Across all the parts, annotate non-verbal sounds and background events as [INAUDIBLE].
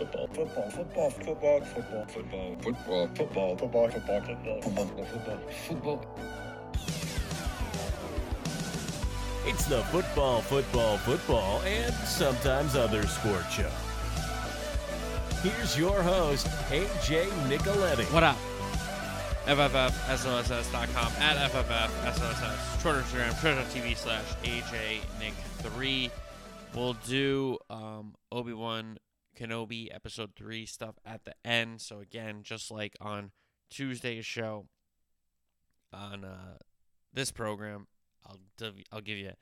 football, football, football, football, football, football, football, football, football, football, football, football, football, football. It's the football, football, football, and sometimes other sport show. Here's your host, AJ Nicoletti. What up? FFFSOSS.com at FFFSOSS. Twitter, Instagram, Twitch.tv slash AJ Nick 3 We'll do um, Obi Wan Kenobi episode 3 stuff at the end. So, again, just like on Tuesday's show on uh, this program, I'll, I'll give you a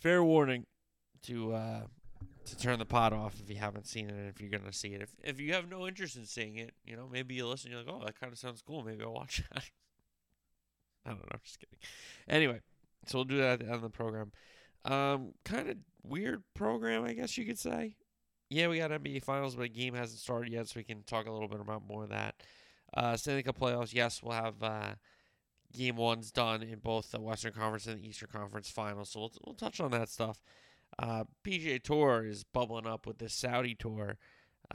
fair warning to uh, to turn the pod off if you haven't seen it and if you're gonna see it. If if you have no interest in seeing it, you know, maybe you listen, you're like, oh, that kind of sounds cool. Maybe I'll watch [LAUGHS] that. I don't know, I'm just kidding. Anyway, so we'll do that at the end of the program. Um, kind of weird program, I guess you could say. Yeah, we got NBA Finals, but the game hasn't started yet, so we can talk a little bit about more of that. Uh, Stanley Cup playoffs, yes, we'll have uh, game ones done in both the Western Conference and the Eastern Conference Finals, so we'll, we'll touch on that stuff. Uh, PGA Tour is bubbling up with the Saudi Tour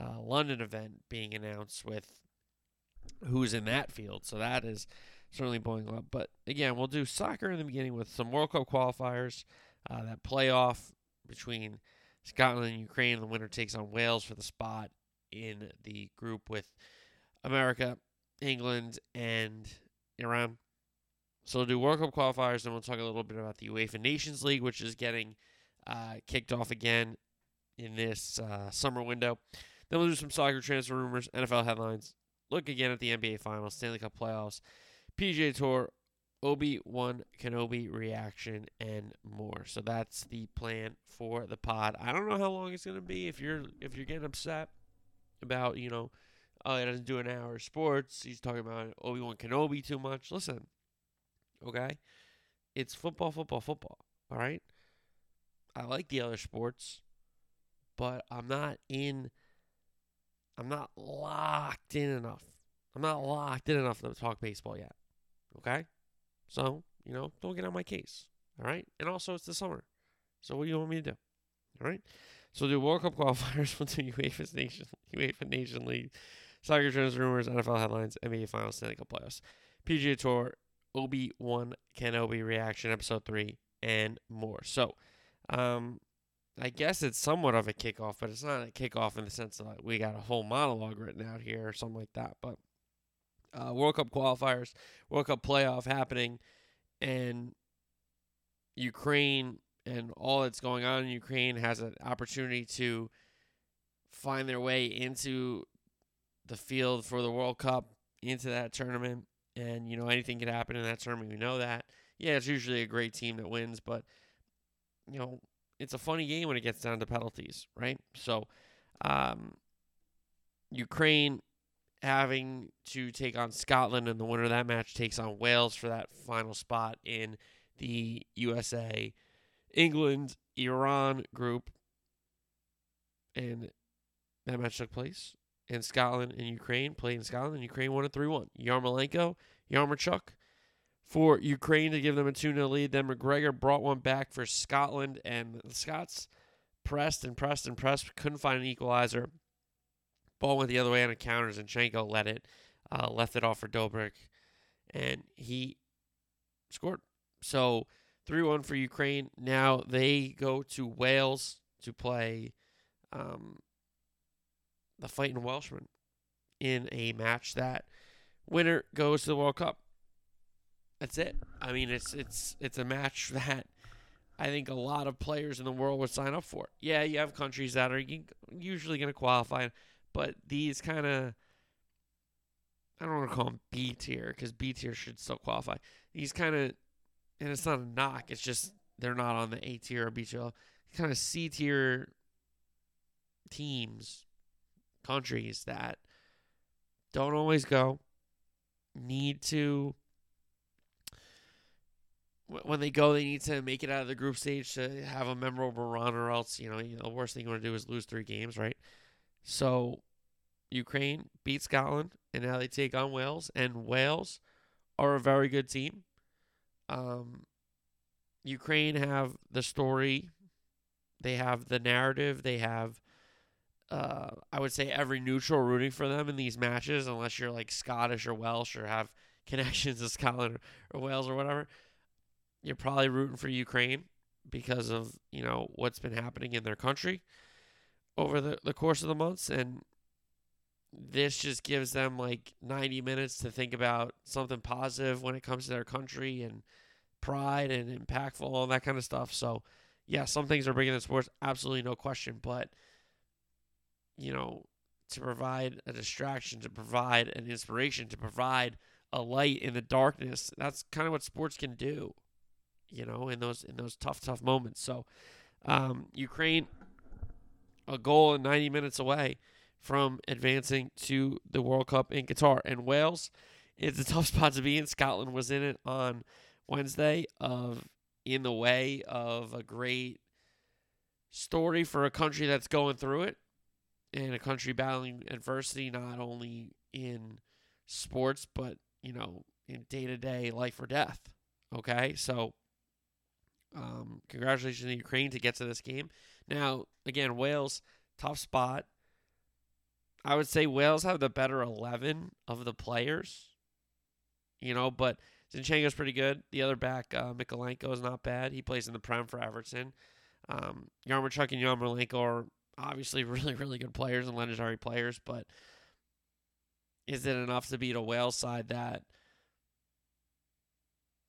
uh, London event being announced with who's in that field. So that is certainly blowing up. But again, we'll do soccer in the beginning with some World Cup qualifiers. Uh, that playoff between Scotland and Ukraine. The winner takes on Wales for the spot in the group with America, England, and Iran. So we'll do World Cup qualifiers, and we'll talk a little bit about the UEFA Nations League, which is getting uh, kicked off again in this uh, summer window. Then we'll do some soccer transfer rumors, NFL headlines, look again at the NBA Finals, Stanley Cup playoffs, PGA Tour, Obi Wan Kenobi reaction, and more. So that's the plan for the pod. I don't know how long it's gonna be. If you're if you're getting upset about you know, oh, he doesn't do an hour of sports. He's talking about Obi Wan Kenobi too much. Listen, okay, it's football, football, football. All right. I like the other sports, but I'm not in. I'm not locked in enough. I'm not locked in enough to talk baseball yet. Okay, so you know, don't get on my case. All right, and also it's the summer, so what do you want me to do? All right, so do World Cup [LAUGHS] qualifiers. We'll do UEFA Nation, UEFA Nation League, soccer trends, rumors, NFL headlines, NBA Finals, Stanley Cup playoffs, PGA Tour, Obi Wan Kenobi reaction, episode three, and more. So. Um, I guess it's somewhat of a kickoff, but it's not a kickoff in the sense that we got a whole monologue written out here or something like that. But uh, World Cup qualifiers, World Cup playoff happening, and Ukraine and all that's going on in Ukraine has an opportunity to find their way into the field for the World Cup, into that tournament. And, you know, anything could happen in that tournament. We know that. Yeah, it's usually a great team that wins, but you know, it's a funny game when it gets down to penalties, right? So, um, Ukraine having to take on Scotland, and the winner of that match takes on Wales for that final spot in the USA, England, Iran group. And that match took place. And Scotland and Ukraine played in Scotland, and Ukraine won it 3 1. Yarmolenko, Yaremchuk for Ukraine to give them a 2 0 lead. Then McGregor brought one back for Scotland, and the Scots pressed and pressed and pressed, couldn't find an equalizer. Ball went the other way on a counter. Zinchenko let it, uh, left it off for Dovbyk, and he scored. So 3 1 for Ukraine. Now they go to Wales to play um, the Fighting Welshman in a match that winner goes to the World Cup. That's it. I mean, it's it's it's a match [LAUGHS] that I think a lot of players in the world would sign up for. Yeah, you have countries that are usually going to qualify, but these kind of I don't want to call them B tier because B tier should still qualify. These kind of, and it's not a knock. It's just they're not on the A tier or B tier. Kind of C tier teams, countries that don't always go, need to when they go, they need to make it out of the group stage to have a memorable run, or else, you know, the worst thing you want to do is lose three games, right? So, Ukraine beat Scotland, and now they take on Wales, and Wales are a very good team. Um, Ukraine have the story, they have the narrative, they have uh, I would say every neutral rooting for them in these matches, unless you're like Scottish or Welsh or have [LAUGHS] connections to Scotland or, or Wales or whatever. You're probably rooting for Ukraine because of you know what's been happening in their country over the, the course of the months and this just gives them like 90 minutes to think about something positive when it comes to their country and pride and impactful and that kind of stuff. So yeah some things are bigger than sports absolutely no question. But you know to provide a distraction to provide an inspiration to provide a light in the darkness that's kind of what sports can do you know in those in those tough tough moments. So um, ukraine a goal in 90 minutes away from advancing to the World Cup in Qatar. And Wales, it's a tough spot to be in. Scotland was in it on Wednesday of in the way of a great story for a country that's going through it and a country battling adversity not only in sports but, you know, in day-to-day life or death. Okay? So um, congratulations to Ukraine to get to this game. Now, again, Wales, tough spot. I would say Wales have the better 11 of the players, you know, but Zinchenko's pretty good. The other back, uh, Mykolenko, is not bad. He plays in the Prem for Everton. Um, and Yarmolenko are obviously [LAUGHS] really, really good players and legendary players, but is it enough to beat a Wales side that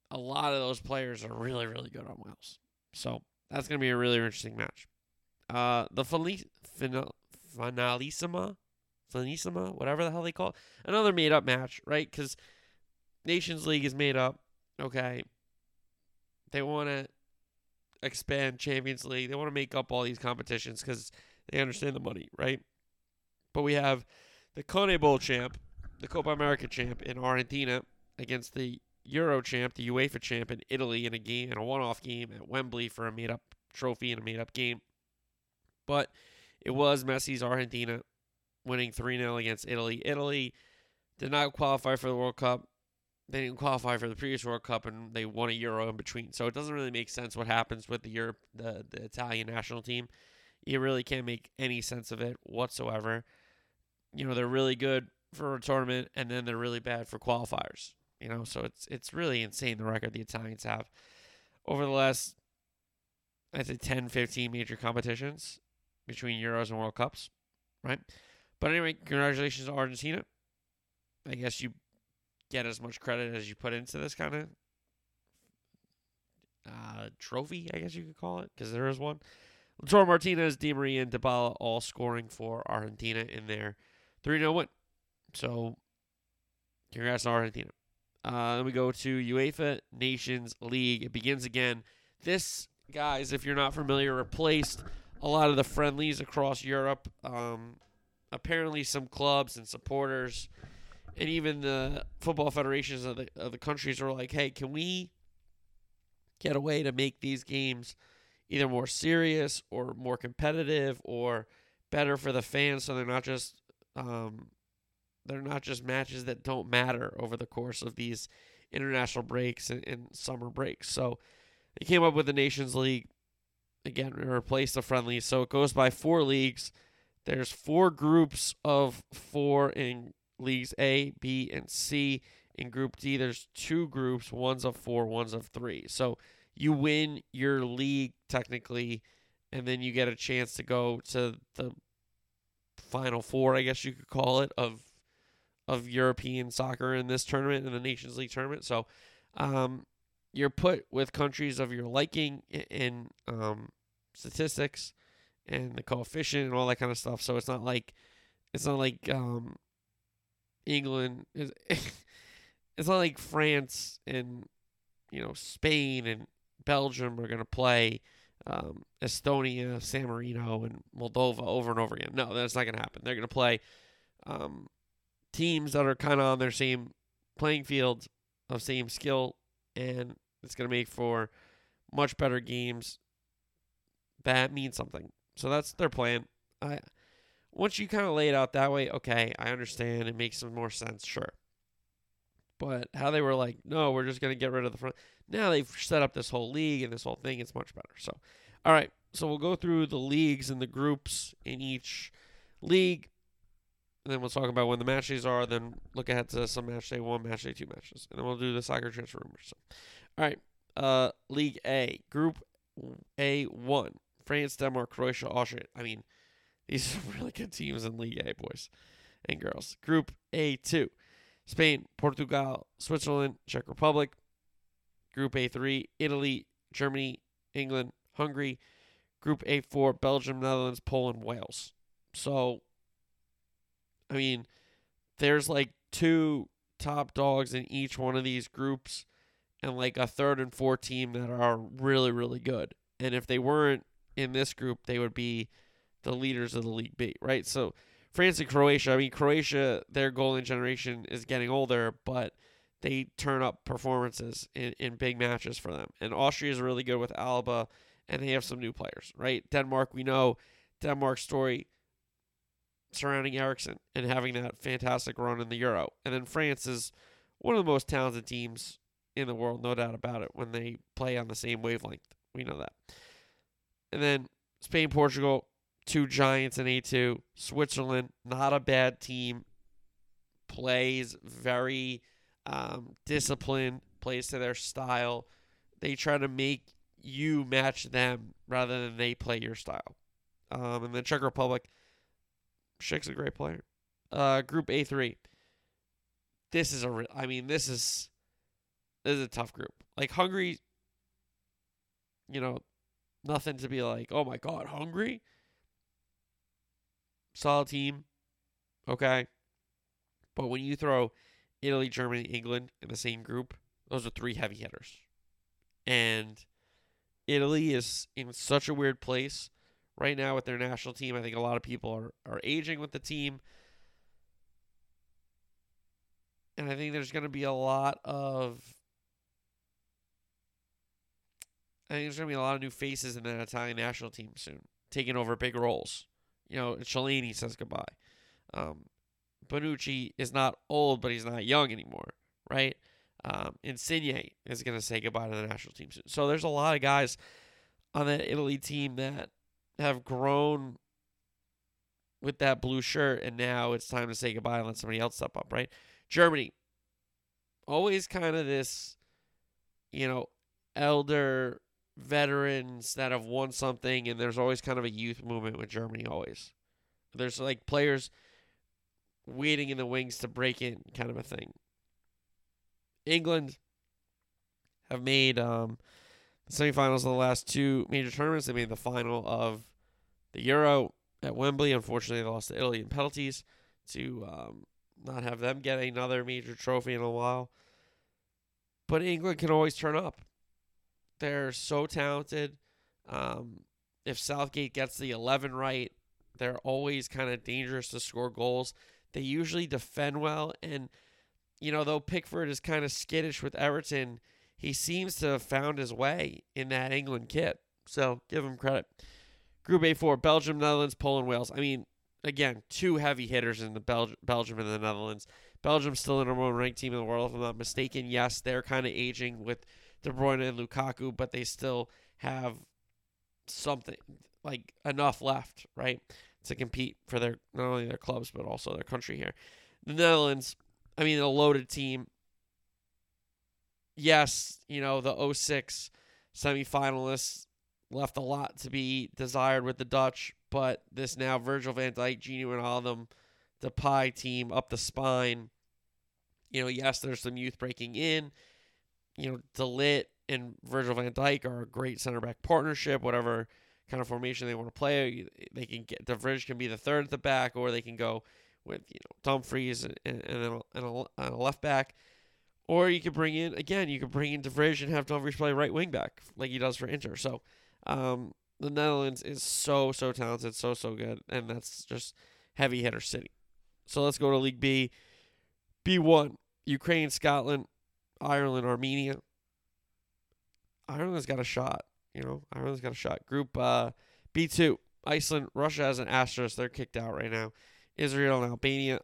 a lot of those players are really, really good on Wales? So that's going to be a really interesting match. Uh, the Felic- final- Finalissima, Finalissima, whatever the hell they call it, another made up match, right? Because Nations League is made up. Okay, they want to expand Champions League. They want to make up all these competitions because they understand the money, right? But we have the CONMEBOL champ, the Copa America champ in Argentina against the Euro champ, the UEFA champ in Italy in a game in a one-off game at Wembley for a made-up trophy and a made-up game. But it was Messi's Argentina winning 3 0 against Italy. Italy did not qualify for the World Cup. They didn't qualify for the previous World Cup, and they won a Euro in between. So it doesn't really make sense what happens with the Europe, the, the Italian national team. You really can't make any sense of it whatsoever. You know they're really good for a tournament, and then they're really bad for qualifiers. You know, so it's it's really insane the record the Italians have over the last I'd say 10, 15 major competitions between Euros and World Cups, right? But anyway, congratulations to Argentina. I guess you get as much credit as you put into this kind of uh, trophy, I guess you could call it, because there is one. Lautaro Martinez, Di Maria, and Dybala all scoring for Argentina in their 3 0 win. So, congrats to Argentina. Uh, then we go to UEFA Nations League. It begins again. This, guys, if you're not familiar, replaced a lot of the friendlies across Europe. Um, apparently, some clubs and supporters, and even the football federations of the of the countries are like, "Hey, can we get a way to make these games either more serious or more competitive or better for the fans, so they're not just um, they're not just matches that don't matter over the course of these international breaks and, and summer breaks." So they came up with the Nations League again replace the friendlies. So it goes by four leagues. There's four groups of four in leagues A, B, and C. In Group D, there's two groups. One's of four, one's of three. So you win your league technically, and then you get a chance to go to the final four, I guess you could call it, of of European soccer in this tournament in the Nations League tournament. So um, you're put with countries of your liking in um, statistics and the coefficient and all that kind of stuff. So it's not like it's not like um, England is. [LAUGHS] it's not like France and you know Spain and Belgium are going to play um, Estonia, San Marino, and Moldova over and over again. No, that's not going to happen. They're going to play um, teams that are kind of on their same playing field of same skill, and it's going to make for much better games that means something. So that's their plan. I once you kind of lay it out that way, okay, I understand. It makes some more sense, sure. But how they were like, no, we're just gonna get rid of the front. Now they've set up this whole league and this whole thing. It's much better. So, all right. So we'll go through the leagues and the groups in each league. And then we'll talk about when the match days are. Then look ahead to some match day one, match day two matches, and then we'll do the soccer transfer rumors. So, all right, uh, League A, Group A one: France, Denmark, Croatia, Austria. I mean, these [LAUGHS] are really good teams in League A, boys and girls. Group A two: Spain, Portugal, Switzerland, Czech Republic. Group A three: Italy, Germany, England, Hungary. Group A four: Belgium, Netherlands, Poland, Wales. So I mean, there's like two top dogs in each one of these groups and like a third and fourth team that are really, really good. And if they weren't in this group, they would be the leaders of the League B, right? So France and Croatia, I mean, Croatia, their golden generation is getting older, but they turn up performances in, in big matches for them. And Austria is really good with Alaba, and they have some new players, right? Denmark, we know Denmark's story surrounding Eriksen and having that fantastic run in the Euro. And then France is one of the most talented teams in the world, no doubt about it, when they play on the same wavelength. We know that. And then Spain, Portugal, two giants in A2. Switzerland, not a bad team. Plays very um, disciplined, plays to their style. They try to make you match them rather than they play your style. Um, and the Czech Republic, Schick's a great player. Uh, group A three. This is a. I mean, this is this is a tough group. Like Hungary. You know, nothing to be like. Oh my God, Hungary. Solid team. Okay. But when you throw Italy, Germany, England in the same group, those are three heavy hitters. And Italy is in such a weird place right now with their national team. I think a lot of people are, are aging with the team. And I think there's going to be a lot of. I think there's going to be a lot of new faces in the Italian national team soon, taking over big roles. You know, Chiellini says goodbye. Um, Bonucci is not old, but he's not young anymore, right? Um, Insigne is going to say goodbye to the national team soon. So there's a lot of guys on that Italy team that have grown with that blue shirt, and now it's time to say goodbye and let somebody else step up, right? Germany, always kind of this, you know, elder veterans that have won something, and there's always kind of a youth movement with Germany, always. There's like players waiting in the wings to break in, kind of a thing. England have made um, the semifinals of the last two major tournaments. They made the final of the Euro at Wembley. Unfortunately, they lost to Italy in penalties to um, not have them get another major trophy in a while. But England can always turn up. They're so talented. Um, if Southgate gets the 11 right, they're always kind of dangerous to score goals. They usually defend well. And, you know, though Pickford is kind of skittish with Everton, he seems to have found his way in that England kit. So give him credit. Group A4, Belgium, Netherlands, Poland, Wales. I mean, again, two heavy hitters in the Bel- Belgium and the Netherlands. Belgium's still the number one ranked team in the world, if I'm not mistaken. Yes, they're kind of aging with De Bruyne and Lukaku, but they still have something like enough left, right, to compete for their not only their clubs but also their country here. The Netherlands, I mean, a loaded team yes, you know, the 06 semifinalists left a lot to be desired with the Dutch, but this now Virgil van Dijk, Gini them, the Pie team up the spine. You know, yes, there's some youth breaking in. You know, De Ligt and Virgil van Dijk are a great center back partnership, whatever kind of formation they want to play. They can get the Bridge can be the third at the back, or they can go with you know Dumfries and, and, and, a, and a, left back. Or you could bring in again, you could bring in De Vrij and have Dumfries play right wing back like he does for Inter. So um, the Netherlands is so so talented, so so good, and that's just heavy hitter city. So let's go to League B. B one: Ukraine, Scotland, Ireland, Armenia. Ireland's got a shot. You know, Ireland's got a shot. Group uh, B two: Iceland, Russia has an asterisk. They're kicked out right now. Israel and Albania.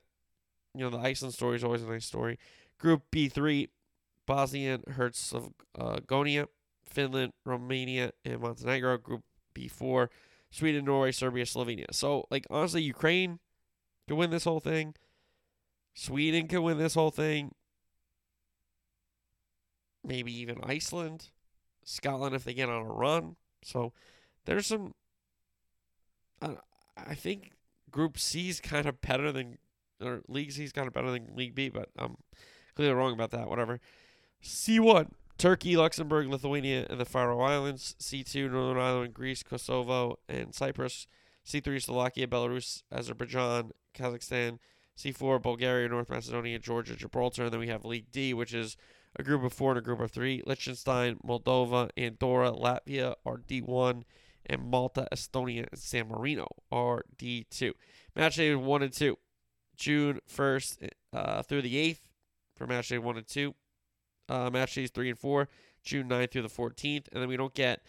You know, the Iceland story is always a nice story. Group B3, Bosnia and Herzegovina, Finland, Romania, and Montenegro. Group B4, Sweden, Norway, Serbia, Slovenia. So, like, honestly, Ukraine could win this whole thing. Sweden could win this whole thing. Maybe even Iceland, Scotland if they get on a run. So there's some. Uh, I think Group C is kind of better than, or League C is kind of better than League B, but I'm clearly wrong about that. Whatever. C1, Turkey, Luxembourg, Lithuania, and the Faroe Islands. C2, Northern Ireland, Greece, Kosovo, and Cyprus. C3, Slovakia, Belarus, Azerbaijan, Kazakhstan. C4, Bulgaria, North Macedonia, Georgia, Gibraltar. And then we have League D, which is a group of four and a group of three. Liechtenstein, Moldova, Andorra, Latvia are D1, and Malta, Estonia, and San Marino are D2. Match day 1 and 2, June 1st uh, through the 8th for match day 1 and 2. Uh, match days 3 and 4, June 9th through the 14th. And then we don't get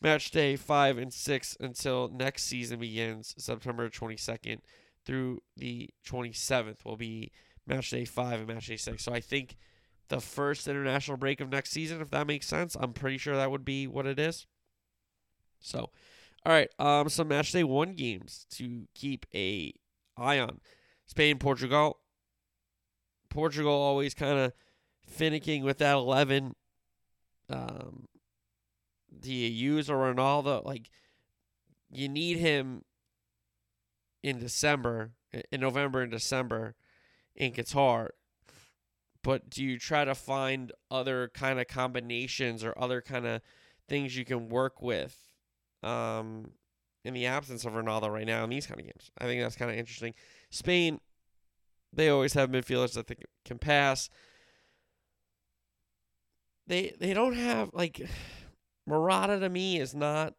match day 5 and 6 until next season begins, September 22nd through the 27th will be match day 5 and match day 6. So I think the first international break of next season, if that makes sense. I'm pretty sure that would be what it is. So, all right, um, some match day one games to keep a eye on: Spain, Portugal. Portugal always kind of finicking with that eleven. Um, do you use a Ronaldo? Like, you need him in December, in November and December in Qatar but do you try to find other kind of combinations or other kind of things you can work with um, in the absence of Ronaldo right now in these kind of games? I think that's kind of interesting. Spain, they always have midfielders that they can pass. They they don't have like [SIGHS] Morata to me is not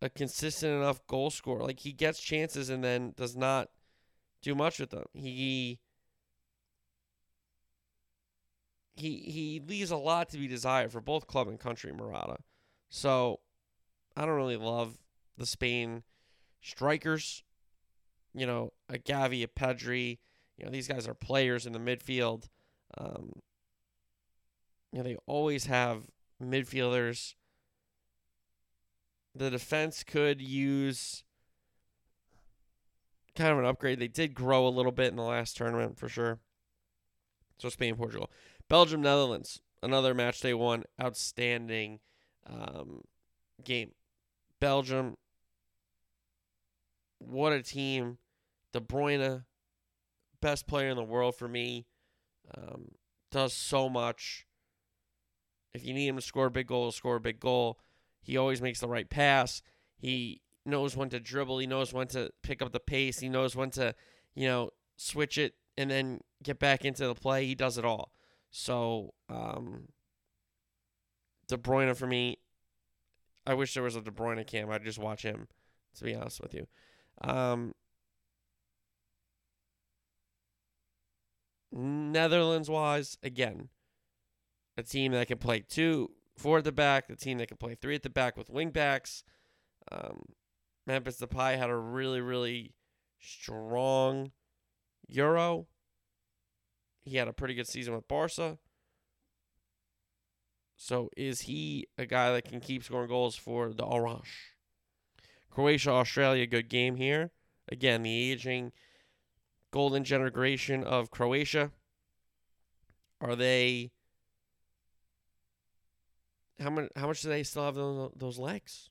a consistent enough goal scorer. Like he gets chances and then does not do much with them. He he he leaves a lot to be desired for both club and country, Morata. So I don't really love the Spain strikers. You know, a Gavi, a Pedri. You know, these guys are players in the midfield. Um, you know, they always have midfielders. The defense could use kind of an upgrade. They did grow a little bit in the last tournament for sure. So Spain, Portugal. Belgium, Netherlands, another match day one, outstanding um, game. Belgium, what a team. De Bruyne, best player in the world for me, um, does so much. If you need him to score a big goal, score a big goal. He always makes the right pass. He knows when to dribble. He knows when to pick up the pace. He knows when to, you know, switch it and then get back into the play. He does it all. So, um, De Bruyne for me, I wish there was a De Bruyne cam. I'd just watch him, to be honest with you. Um, Netherlands wise, again, a team that can play two, four at the back, the team that can play three at the back with wing backs. Um, Memphis Depay had a really, really strong Euro. He had a pretty good season with Barca. So is he a guy that can keep scoring goals for the Orange? Croatia, Australia, good game here. Again, the aging golden generation of Croatia. Are they how much how much do they still have those, those legs?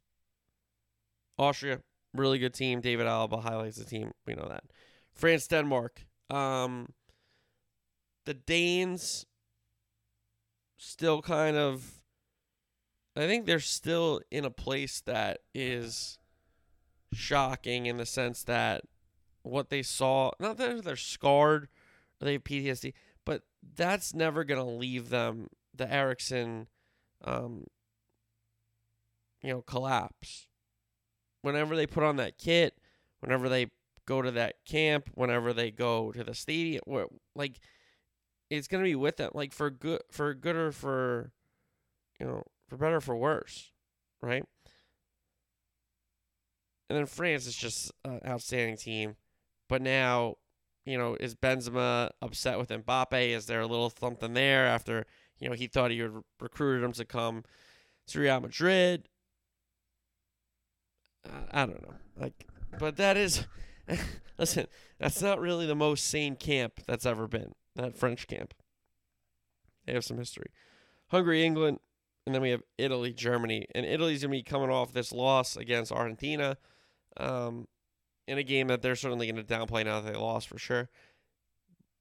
Austria, really good team. David Alaba highlights the team. We know that. France, Denmark. Um, the Danes still kind of I think they're still in a place that is shocking in the sense that what they saw not that they're scarred or they have PTSD, but that's never gonna leave them the Eriksen um you know collapse. Whenever they put on that kit, whenever they go to that camp, whenever they go to the stadium, like it's gonna be with them, like for good, for good or for, you know, for better or for worse, right? And then France is just an outstanding team, but now, you know, is Benzema upset with Mbappe? Is there a little something there after you know he thought he had recruited him to come to Real Madrid? Uh, I don't know, like, but that is [LAUGHS] listen, that's not really the most sane camp that's ever been. That French camp. They have some history. Hungary, England, and then we have Italy, Germany, and Italy's gonna be coming off this loss against Argentina, um, in a game that they're certainly gonna downplay now that they lost for sure.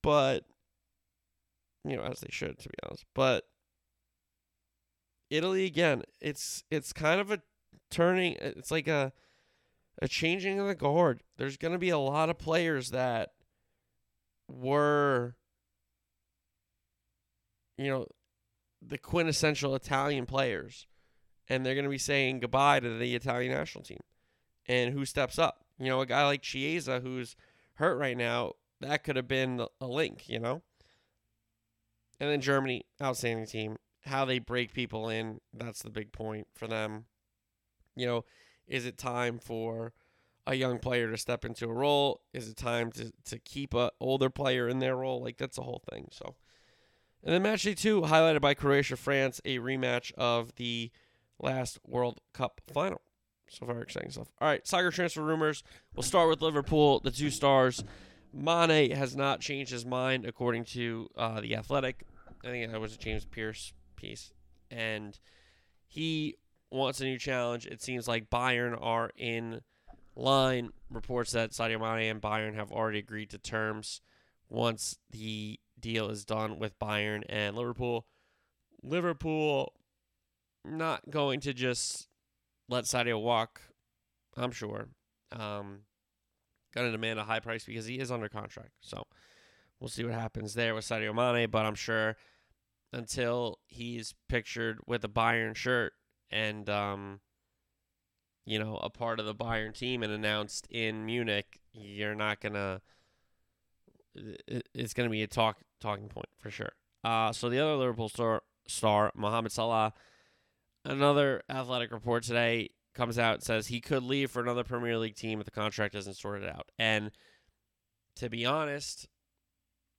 But you know, as they should, to be honest. But Italy again, it's it's kind of a turning. It's like a a changing of the guard. There's going to be a lot of players that were, you know, the quintessential Italian players, and they're going to be saying goodbye to the Italian national team. And who steps up? You know, a guy like Chiesa who's hurt right now. That could have been a link, you know. And then Germany, outstanding team. How they break people in, that's the big point for them. You know, is it time for a young player to step into a role? Is it time to, to keep a older player in their role? Like that's the whole thing. So and then match day two, highlighted by Croatia France, a rematch of the last World Cup final. So very exciting stuff. All right, soccer transfer rumors. We'll start with Liverpool, the two stars. Mane has not changed his mind, according to uh, the Athletic. I think that was a James Pearce piece, and he wants a new challenge. It seems like Bayern are in line. Reports that Sadio Mane and Bayern have already agreed to terms once the deal is done with Bayern and Liverpool. Liverpool not going to just let Sadio walk, I'm sure. Um, going to demand a high price because he is under contract. So we'll see what happens there with Sadio Mane, but I'm sure until he's pictured with a Bayern shirt and um, you know a part of the Bayern team and announced in Munich, you're not gonna. It's gonna be a talk talking point for sure. Uh, so the other Liverpool star, star Mohamed Salah, another athletic report today comes out and says he could leave for another Premier League team if the contract isn't sorted out. And to be honest,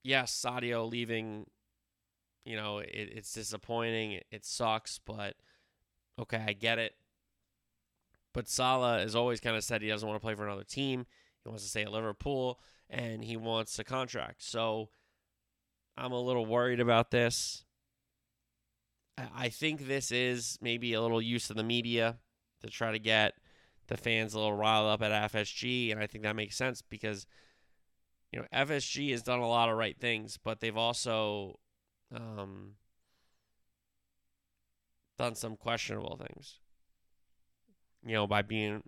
yes, Sadio leaving you know, it, it's disappointing. It, it sucks, but okay, I get it. But Salah has always kind of said he doesn't want to play for another team. He wants to stay at Liverpool, and he wants a contract. So I'm a little worried about this. I think this is maybe a little use of the media to try to get the fans a little riled up at FSG, and I think that makes sense because you know FSG has done a lot of right things, but they've also um, done some questionable things. You know, by being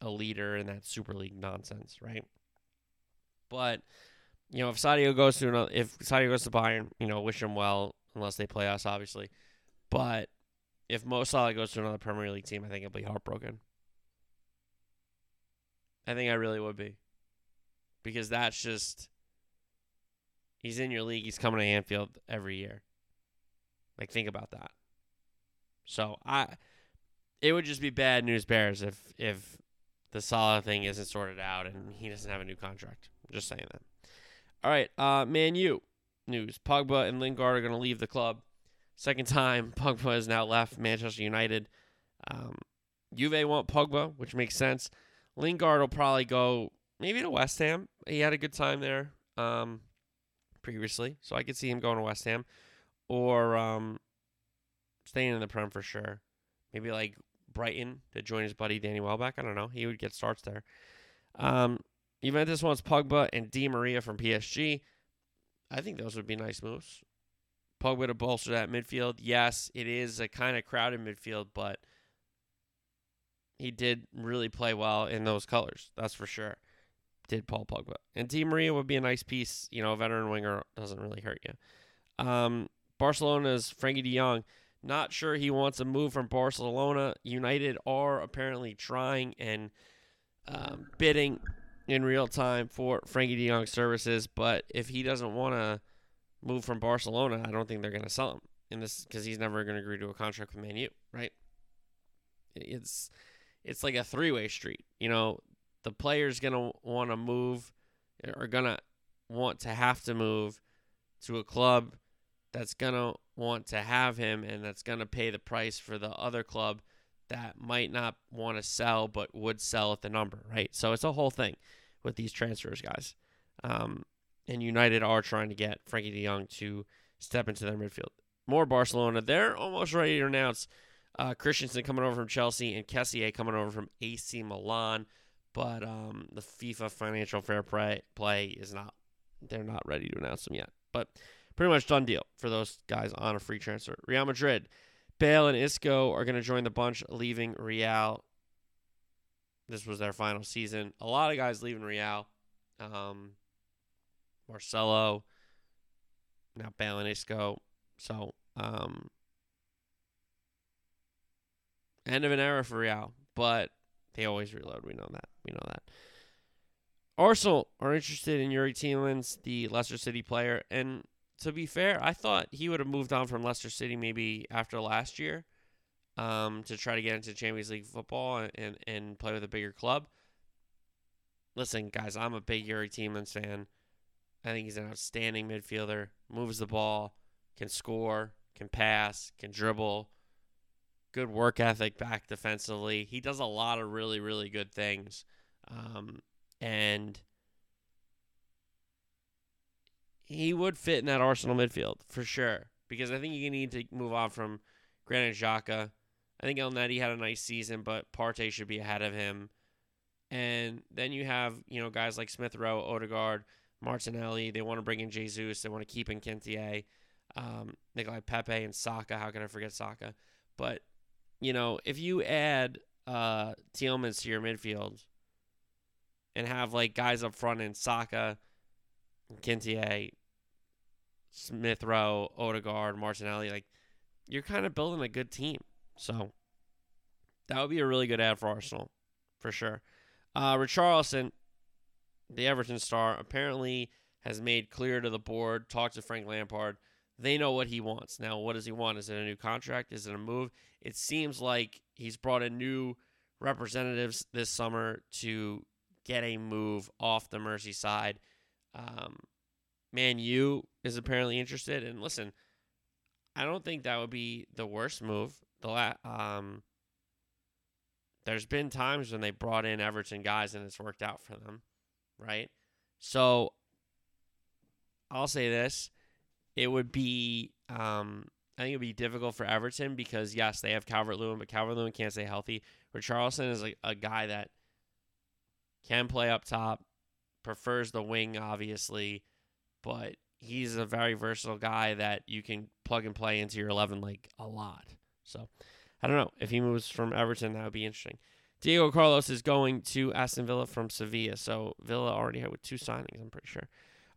a leader in that Super League nonsense, right? But you know, if Sadio goes to another, if Sadio goes to Bayern, you know, wish him well, unless they play us, obviously. But if Mo Salah goes to another Premier League team, I think I'll be heartbroken. I think I really would be, because that's just He's in your league. He's coming to Anfield every year. Like think about that. So I, it would just be bad news bears if if the Salah thing isn't sorted out and he doesn't have a new contract. Just saying that. All right, uh, Man U news: Pogba and Lingard are going to leave the club. Second time [LAUGHS] Pogba has now left Manchester United. Um, Juve want Pogba, which makes sense. Lingard will probably go maybe to West Ham. He had a good time there. Um, previously, so I could see him going to West Ham or um, staying in the Prem for sure. Maybe like Brighton to join his buddy Danny Welbeck. I don't know. He would get starts there. Um, Juventus wants Pogba and Di Maria from PSG. I think those would be nice moves. Pogba to bolster that midfield. Yes, it is a kind of crowded midfield, but he did really play well in those colors. That's for sure did Paul Pogba. And Di Maria would be a nice piece. You know, a veteran winger doesn't really hurt you. Um, Barcelona's Frenkie de Jong. Not sure he wants a move from Barcelona. United are apparently trying and um, bidding in real time for Frenkie de Jong's services. But if he doesn't want to move from Barcelona, I don't think they're going to sell him in this because he's never going to agree to a contract with Man U, right? It's it's like a three way street. You know, the player's going to want to move eh, or going to want to have to move to a club that's going to want to have him and that's going to pay the price for the other club that might not want to sell but would sell at the number, right? So it's a whole thing. with these transfers, guys. Um, and United are trying to get Frenkie De Jong to step into their midfield. More Barcelona. They're almost ready to announce uh, Christensen coming over from Chelsea and Kessié coming over from AC Milan. But um, the FIFA financial fair play, play is not, they're not ready to announce them yet. But pretty much done deal for those guys on a free transfer. Real Madrid, Bale and Isco are going to join the bunch leaving Real. This was their final season. A lot of guys leaving Real. Um, Marcelo, now Bale and Isco. So, um, end of an era for Real, but they always reload. We know that. We know that. Arsenal are interested in Youri Tielemans, the Leicester City player, and to be fair, I thought he would have moved on from Leicester City maybe after last year, um, to try to get into Champions League football and and play with a bigger club. Listen, guys, I'm a big Youri Tielemans fan. I think he's an outstanding midfielder. Moves the ball, can score, can pass, can dribble. Good work ethic back defensively. He does a lot of really, really good things. Um, and he would fit in that Arsenal midfield for sure. Because I think you need to move on from Granit Xhaka. I think El Elneny had a nice season, but Partey should be ahead of him. And then you have, you know, guys like Smith Rowe, Odegaard, Martinelli. They want to bring in Jesus. They want to keep in Nketiah, um, Nicolai Pepe, and Saka. How can I forget Saka? But, you know, if you add uh, to your midfield and have, like, guys up front in Saka, Nketiah, Smith Rowe, Odegaard, Martinelli, like, you're kind of building a good team. So that would be a really good ad for Arsenal, for sure. Uh, Richarlison, the Everton star, apparently has made clear to the board, talked to Frank Lampard. They know what he wants. Now, what does he want? Is it a new contract? Is it a move? It seems like he's brought in new representatives this summer to get a move off the Merseyside. Um, Man U is apparently interested. And listen, I don't think that would be the worst move. The la- um, there's been times when they brought in Everton guys and it's worked out for them, right? So I'll say this: it would be, um, I think it would be difficult for Everton because yes, they have Calvert Lewin, but Calvert Lewin can't stay healthy. Richarlison is a, a guy that can play up top, prefers the wing, obviously, but he's a very versatile guy that you can plug and play into your 11 like a lot. So I don't know. If he moves from Everton, that would be interesting. Diego Carlos is going to Aston Villa from Sevilla. So Villa already had with two signings, I'm pretty sure.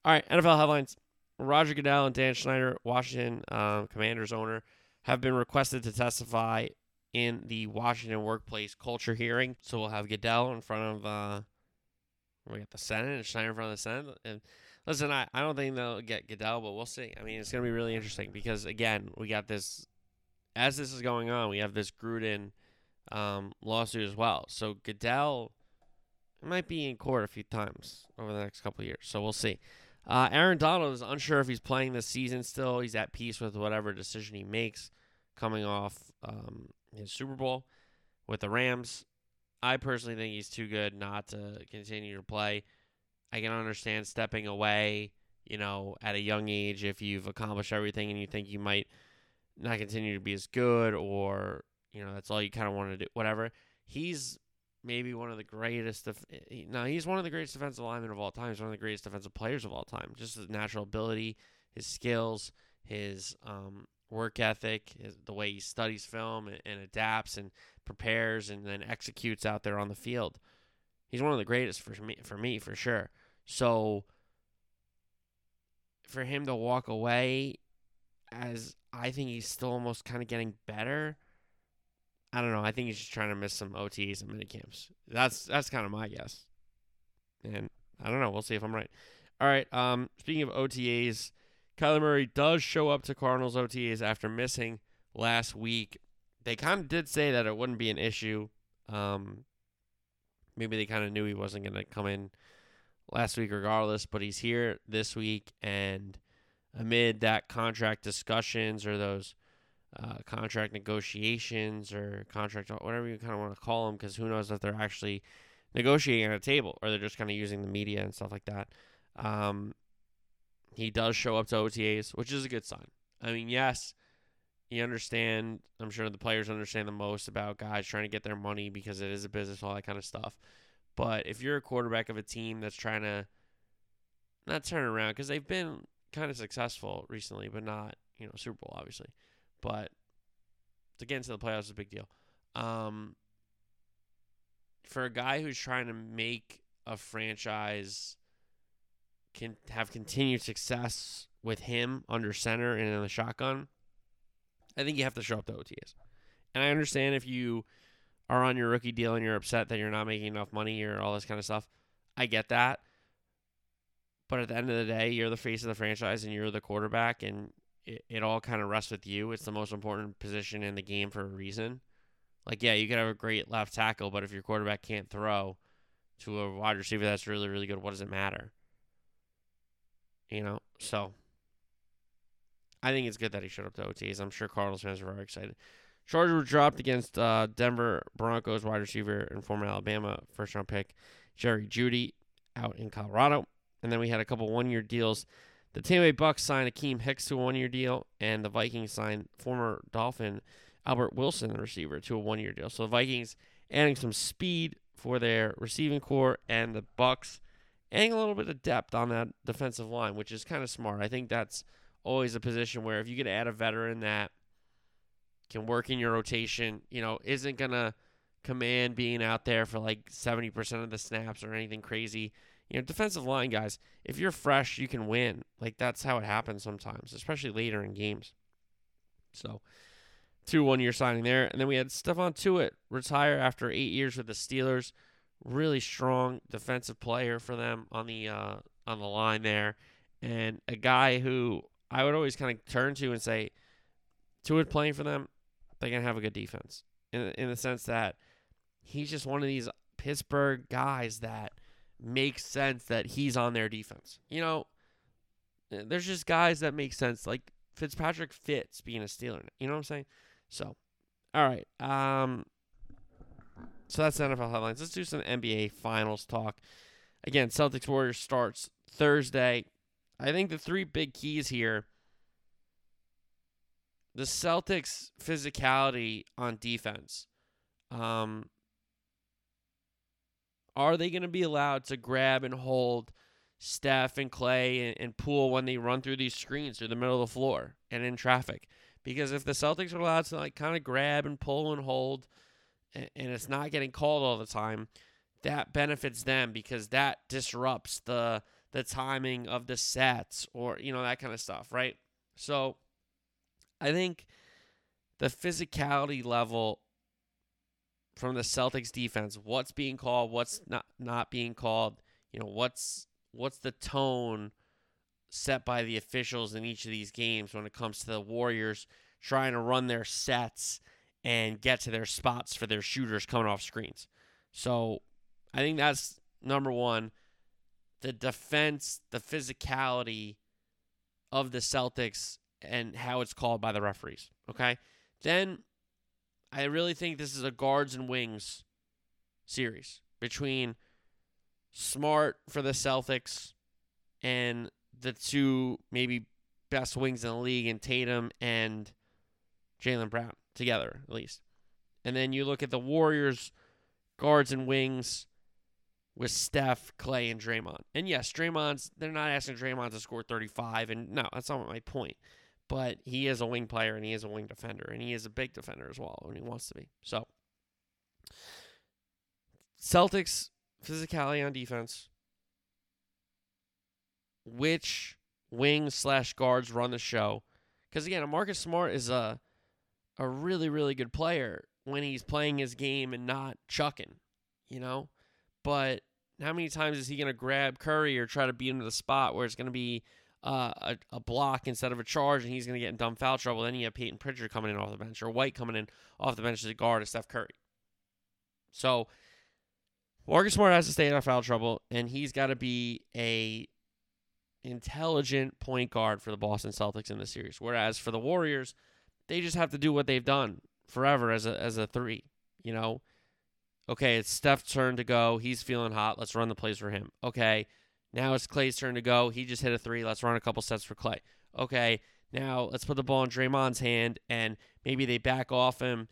All right, NFL headlines. Roger Goodell and Dan Snyder, Washington um, Commanders owner, have been requested to testify in the Washington workplace culture hearing. So we'll have Goodell in front of uh, we got the Senate and Snyder in front of the Senate. And listen, I, I don't think they'll get Goodell, but we'll see. I mean, it's going to be really interesting because again, we got this as this is going on, we have this Gruden um, lawsuit as well. So Goodell might be in court a few times over the next couple years. So we'll see. Uh, Aaron Donald is unsure if he's playing this season still. He's at peace with whatever decision he makes coming off um, his Super Bowl with the Rams. I personally think he's too good not to continue to play. I can understand stepping away, you know, at a young age if you've accomplished everything and you think you might – not continue to be as good or you know that's all you kind of want to do whatever. He's maybe one of the greatest def- no he's one of the greatest defensive linemen of all time. He's one of the greatest defensive players of all time. Just his natural ability his skills his um, work ethic his, the way he studies film and, and adapts and prepares and then executes out there on the field. He's one of the greatest for me for me for sure so for him to walk away as I think he's still almost kind of getting better. I don't know. I think he's just trying to miss some OTs and mini camps. That's that's kind of my guess. And I don't know. We'll see if I'm right. All right. Um, speaking of OTAs, Kyler Murray does show up to Cardinals OTAs after missing last week. They kind of did say that it wouldn't be an issue. Um, maybe they kind of knew he wasn't going to come in last week regardless, but he's here this week and amid that contract discussions or those uh, contract negotiations or contract whatever you kind of want to call them because who knows if they're actually negotiating at a table, or they're just kind of using the media and stuff like that. Um, he does show up to OTAs, which is a good sign. I mean, yes, you understand. I'm sure the players understand the most about guys trying to get their money because it is a business, all that kind of stuff. But if you're a quarterback of a team that's trying to not turn around, because they've been kind of successful recently, but not you know Super Bowl obviously, but to get into the playoffs is a big deal. Um, for a guy who's trying to make a franchise can have continued success with him under center and in the shotgun, I think you have to show up to OTAs. And I understand if you are on your rookie deal and you're upset that you're not making enough money or all this kind of stuff. I get that. But at the end of the day, you're the face of the franchise and you're the quarterback, and it, it all kind of rests with you. It's the most important position in the game for a reason. Like, yeah, you could have a great left tackle, but if your quarterback can't throw to a wide receiver that's really, really good, what does it matter? You know, so I think it's good that he showed up to OTs. I'm sure Cardinals fans are very excited. Chargers were dropped against uh, Denver Broncos wide receiver and former Alabama first round pick Jerry Jeudy out in Colorado. And then we had a couple one year deals. The Tampa Bay Bucks signed Akiem Hicks to a one year deal, and the Vikings signed former Dolphin Albert Wilson, the receiver, to a one year deal. So the Vikings adding some speed for their receiving corps, and the Bucks adding a little bit of depth on that defensive line, which is kind of smart. I think that's always a position where if you could add a veteran that can work in your rotation, you know, isn't gonna command being out there for like 70% of the snaps or anything crazy. You know, defensive line guys, if you're fresh, you can win. Like that's how it happens sometimes, especially later in games. So, two one year signing there, and then we had Stephon Tuitt retire after eight years with the Steelers. Really strong defensive player for them on the uh, on the line there, and a guy who I would always kind of turn to and say, Tuitt playing for them, they're gonna have a good defense in in the sense that he's just one of these Pittsburgh guys that makes sense that he's on their defense. You know, there's just guys that make sense. Like Fitzpatrick fits being a Steeler. You know what I'm saying? So, all right. Um, so that's NFL headlines. Let's do some NBA Finals talk. Again, Celtics Warriors starts Thursday. I think the three big keys here the Celtics' physicality on defense. Um, are they going to be allowed to grab and hold Steph and Klay and, and Poole when they run through these screens through the middle of the floor and in traffic? Because if the Celtics are allowed to like kind of grab and pull and hold, and, and it's not getting called all the time, that benefits them because that disrupts the the timing of the sets or you know that kind of stuff, right? So I think the physicality level from the Celtics defense, what's being called, what's not not being called, you know, what's what's the tone set by the officials in each of these games when it comes to the Warriors trying to run their sets and get to their spots for their shooters coming off screens. So, I think that's number 1 the defense, the physicality of the Celtics and how it's called by the referees. Okay. Then I really think this is a guards and wings series between Smart for the Celtics and the two maybe best wings in the league in Tatum and Jaylen Brown together, at least. And then you look at the Warriors guards and wings with Steph, Klay, and Draymond. And yes, Draymond's they're not asking Draymond to score 35, and no, that's not my point. But he is a wing player and he is a wing defender, and he is a big defender as well when he wants to be. So Celtics physicality on defense. Which wings slash guards run the show? Because again, Marcus Smart is a a really, really good player when he's playing his game and not chucking, you know? but how many times is he going to grab Curry or try to beat him to the spot where it's going to be uh, a, a block instead of a charge and he's going to get in dumb foul trouble? Then you have Payton Pritchard coming in off the bench or White coming in off the bench as a guard to Steph Curry. So Marcus Smart has to stay out of foul trouble and he's got to be a intelligent point guard for the Boston Celtics in this series. Whereas for the Warriors, they just have to do what they've done forever as a as a three. You know, Okay, it's Steph's turn to go. He's feeling hot. Let's run the plays for him. Okay, now it's Klay's turn to go. He just hit a three. Let's run a couple sets for Clay. Okay, now let's put the ball in Draymond's hand and maybe they back off him.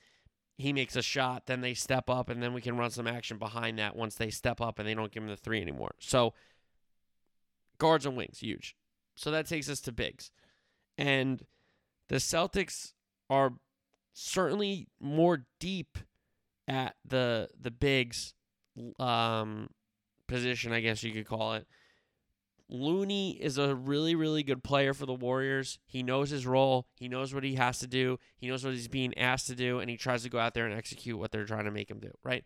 He makes a shot, then they step up, and then we can run some action behind that once they step up and they don't give him the three anymore. So, guards and wings, huge. So that takes us to bigs. And the Celtics are certainly more deep at the the bigs um, position, I guess you could call it. Looney is a really, really good player for the Warriors. He knows his role. He knows what he has to do. He knows what he's being asked to do, and he tries to go out there and execute what they're trying to make him do, right?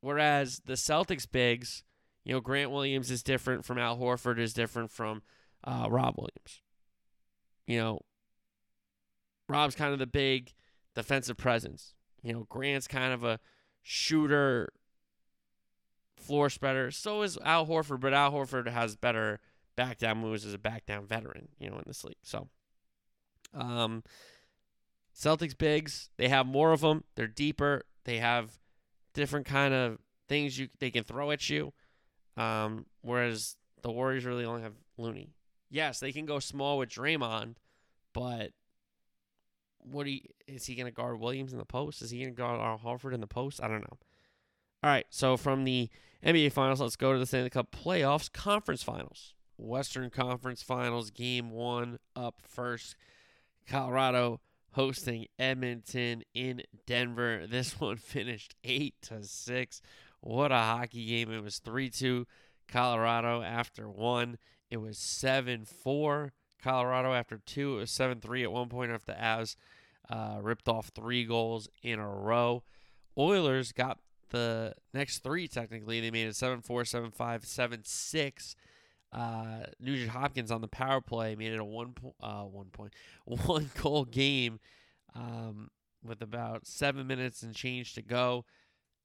Whereas the Celtics bigs, you know, Grant Williams is different from Al Horford, is different from uh, Rob Williams. You know, Rob's kind of the big defensive presence. You know, Grant's kind of a shooter, floor spreader. So is Al Horford, but Al Horford has better back down moves as a back down veteran, you know, in this league. So, um, Celtics bigs, they have more of them. They're deeper. They have different kind of things you they can throw at you. Um, whereas the Warriors really only have Looney. Yes, they can go small with Draymond, but what do you, is he going to guard Williams in the post? Is he going to guard Al Horford in the post? I don't know. All right, so from the NBA Finals, let's go to the Stanley Cup playoffs, conference finals. Western Conference Finals, game one up first. Colorado hosting Edmonton in Denver. [LAUGHS] This one finished eight to six. What a hockey game! It was three two Colorado after one. It was seven four Colorado after two. It was seven three at one point after the Avs uh, ripped off three goals in a row. Oilers got the next three technically. They made it 7 4, 7 5, 7 6. Uh, Nugent Hopkins on the power play made it a one, po- uh, one point, [LAUGHS] one goal game um, with about seven minutes and change to go.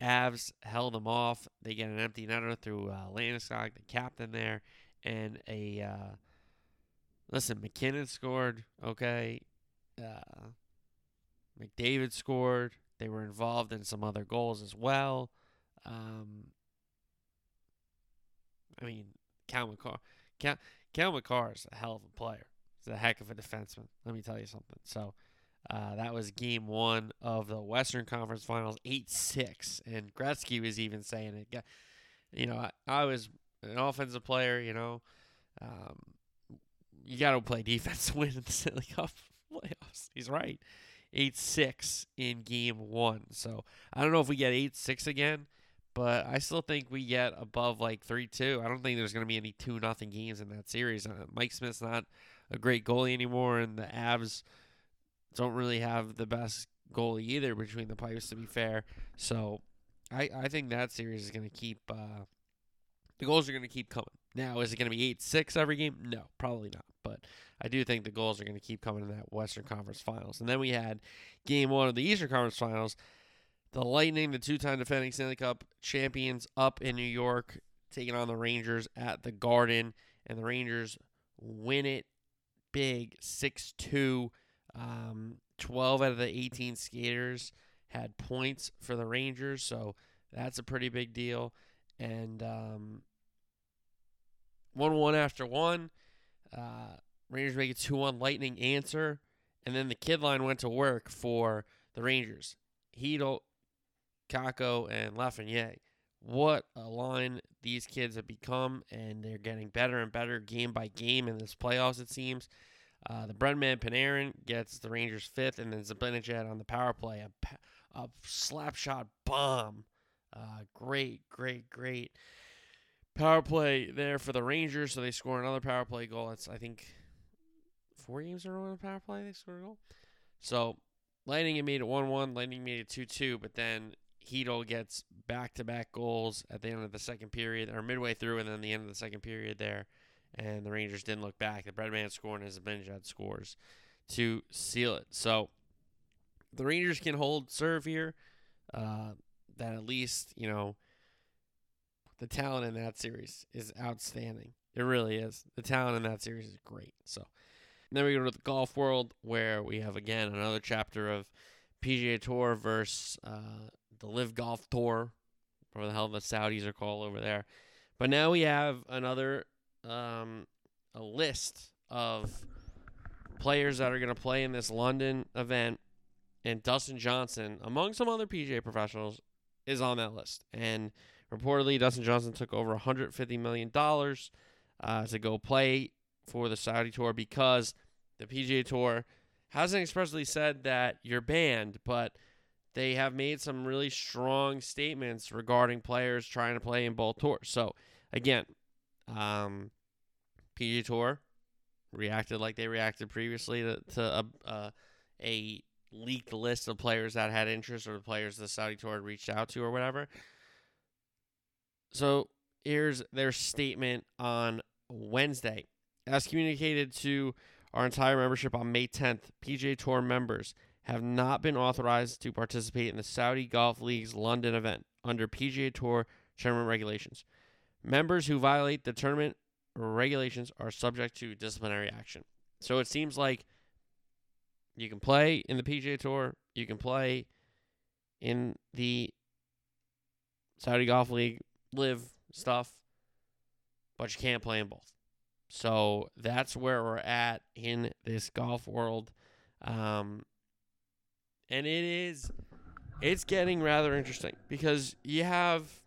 Avs held them off. They get an empty netter through uh, Landeskog, the captain there, and a uh, listen. MacKinnon scored. Okay, uh, McDavid scored. They were involved in some other goals as well. Um, I mean, Cale Makar. Cal, Cale Makar is a hell of a player. He's a heck of a defenseman. Let me tell you something. So uh, that was game one of the Western Conference Finals, 8 6. And Gretzky was even saying it. You know, I, I was an offensive player, you know. Um, you got to play defense [LAUGHS] to win the Stanley Cup playoffs. He's right. 8 6 in game one. So I don't know if we get 8 6 again, but I still think we get above like 3 2. I don't think there's going to be any 2 nothing games in that series. Uh, Mike Smith's not a great goalie anymore, and the Avs don't really have the best goalie either between the pipes, to be fair. So I, I think that series is going to keep. Uh, the goals are going to keep coming. Now, is it going to be 8 6 every game? No, probably not. But I do think the goals are going to keep coming in that Western Conference Finals. And then we had game one of the Eastern Conference Finals. The Lightning, the two time defending Stanley Cup champions, up in New York, taking on the Rangers at the Garden. And the Rangers win it big 6 2. Um, 12 out of the 18 skaters had points for the Rangers. So that's a pretty big deal. And um, 1 1 after one. Uh, Rangers make it 2 1. Lightning answer. And then the kid line went to work for the Rangers. Chytil, Kakko, and Lafreniere. What a line these kids have become, and they're getting better and better game by game in this playoffs, it seems. Uh, the Breadman Panarin gets the Rangers fifth, and then Zibanejad on the power play. A, a slap shot bomb. Uh, great, great, great power play there for the Rangers. So they score another power play goal. That's I think, four games in a row on the power play they scored a goal. So Lightning had made it 1 1. Lightning made it 2 2. But then Chytil gets back to back goals at the end of the second period, or midway through, and then the end of the second period there. And the Rangers didn't look back. The Breadman scored and Zibanejad scores to seal it. So the Rangers can hold serve here. Uh, that at least, you know, the talent in that series is outstanding. It really is. The talent in that series is great. So then we go to the golf world where we have again another chapter of PGA Tour versus uh, the Live Golf Tour, whatever the hell the Saudis are called over there. But now we have another um, a list of players that are going to play in this London event, and Dustin Johnson, among some other PGA professionals, is on that list. And reportedly, Dustin Johnson took over 150 million dollars uh, to go play for the Saudi Tour because the PGA Tour hasn't expressly said that you're banned, but they have made some really strong statements regarding players trying to play in both tours. So again, um, PGA Tour reacted like they reacted previously to, to a, uh, a leaked list of players that had interest or the players the Saudi Tour had reached out to or whatever. So here's their statement on Wednesday. As communicated to our entire membership on May 10th, PGA Tour members have not been authorized to participate in the Saudi Golf League's London event under PGA Tour tournament regulations. Members who violate the tournament regulations are subject to disciplinary action. So it seems like you can play in the PGA Tour, you can play in the Saudi Golf League live stuff, but you can't play in both. So that's where we're at in this golf world. Um, and it is it's getting rather interesting because you have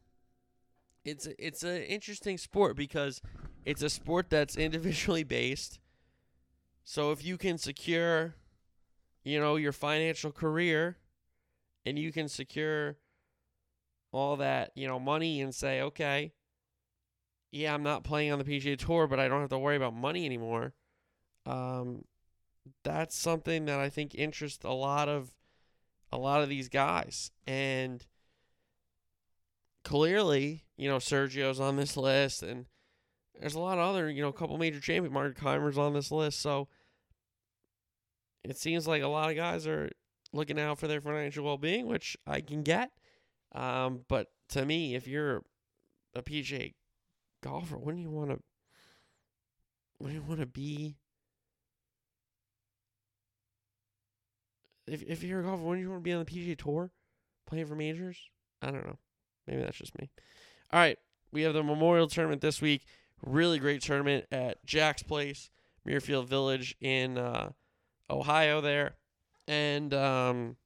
it's it's an interesting sport because it's a sport that's individually based. So if you can secure, you know, your financial career, and you can secure all that, you know, money and say, okay, yeah, I'm not playing on the PGA Tour, but I don't have to worry about money anymore. Um, that's something that I think interests a lot of a lot of these guys, and clearly, you know, Sergio's on this list, and there's a lot of other, you know, a couple major champion. Mark Kaymer's on this list, so it seems like a lot of guys are looking out for their financial well-being, which I can get. Um, but to me, if you're a PGA golfer, wouldn't you want to? Wouldn't you want to be? If if you're a golfer, wouldn't you want to be on the PGA Tour, playing for majors? I don't know. Maybe that's just me. All right, we have the Memorial Tournament this week. Really great tournament at Jack's Place, Muirfield Village in uh, Ohio there, and um,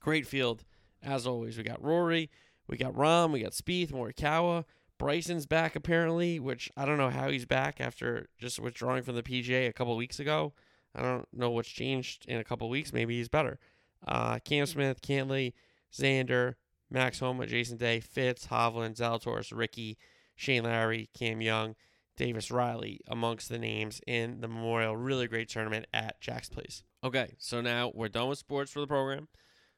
great field as always. We got Rory, we got Rahm, we got Spieth, Morikawa. Bryson's back apparently, which I don't know how he's back after just withdrawing from the PGA a couple weeks ago. I don't know what's changed in a couple weeks. Maybe he's better. Uh, Cam Smith, Cantlay, Xander, Max Homa, Jason Day, Fitz, Hovland, Zalatoris, Rickie, Shane Lowry, Cam Young, Davis Riley amongst the names in the Memorial. Really great tournament at Jack's Place. Okay, so now we're done with sports for the program.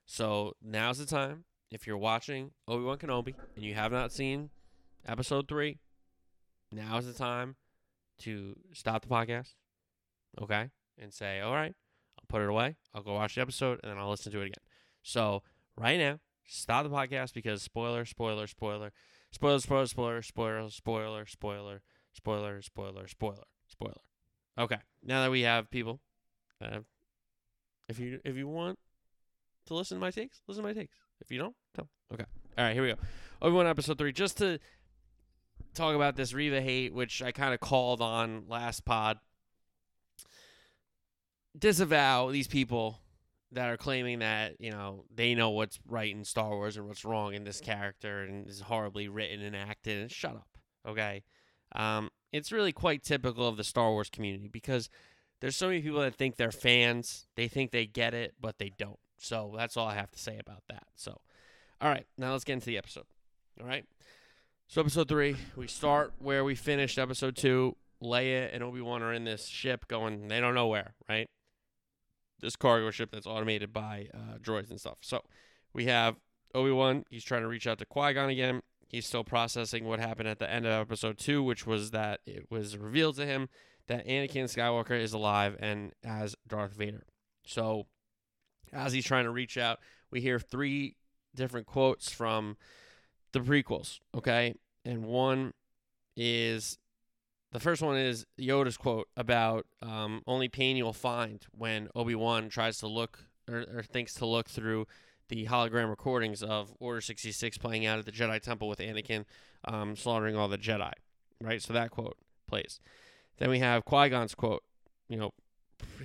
So now's the time. If you're watching Obi Wan Kenobi and you have not seen episode three, now is the time to stop the podcast. Okay? And say, all right, I'll put it away. I'll go watch the episode and then I'll listen to it again. So right now, stop the podcast because spoiler, spoiler, spoiler, spoiler, spoiler, spoiler, spoiler, spoiler, spoiler, spoiler, spoiler, spoiler, spoiler. Okay. Now that we have people, uh, if you if you want to listen to my takes, listen to my takes. If you don't, don't. Okay. All right, here we go. Obi Wan episode three. Just to talk about this Reva hate, which I kind of called on last pod. Disavow these people that are claiming that you know they know what's right in Star Wars and what's wrong in this character and is horribly written and acted. And shut up, okay? Um, it's really quite typical of the Star Wars community because there's so many people that think they're fans, they think they get it, but they don't. So that's all I have to say about that. So, all right, now let's get into the episode. All right. So episode three, we start where we finished episode two. Leia and Obi Wan are in this ship going, they don't know where, right? This cargo ship that's automated by uh, droids and stuff. So we have Obi Wan. He's trying to reach out to Qui Gon again. He's still processing what happened at the end of episode two, which was that it was revealed to him that Anakin Skywalker is alive and as Darth Vader. So as he's trying to reach out, we hear three different quotes from the prequels, okay? And one is the first one is Yoda's quote about um, only pain you'll find when Obi Wan tries to look or, or, thinks to look through the hologram recordings of Order 66 playing out at the Jedi Temple with Anakin um, slaughtering all the Jedi, right? So that quote plays. Then we have Qui Gon's quote, you know,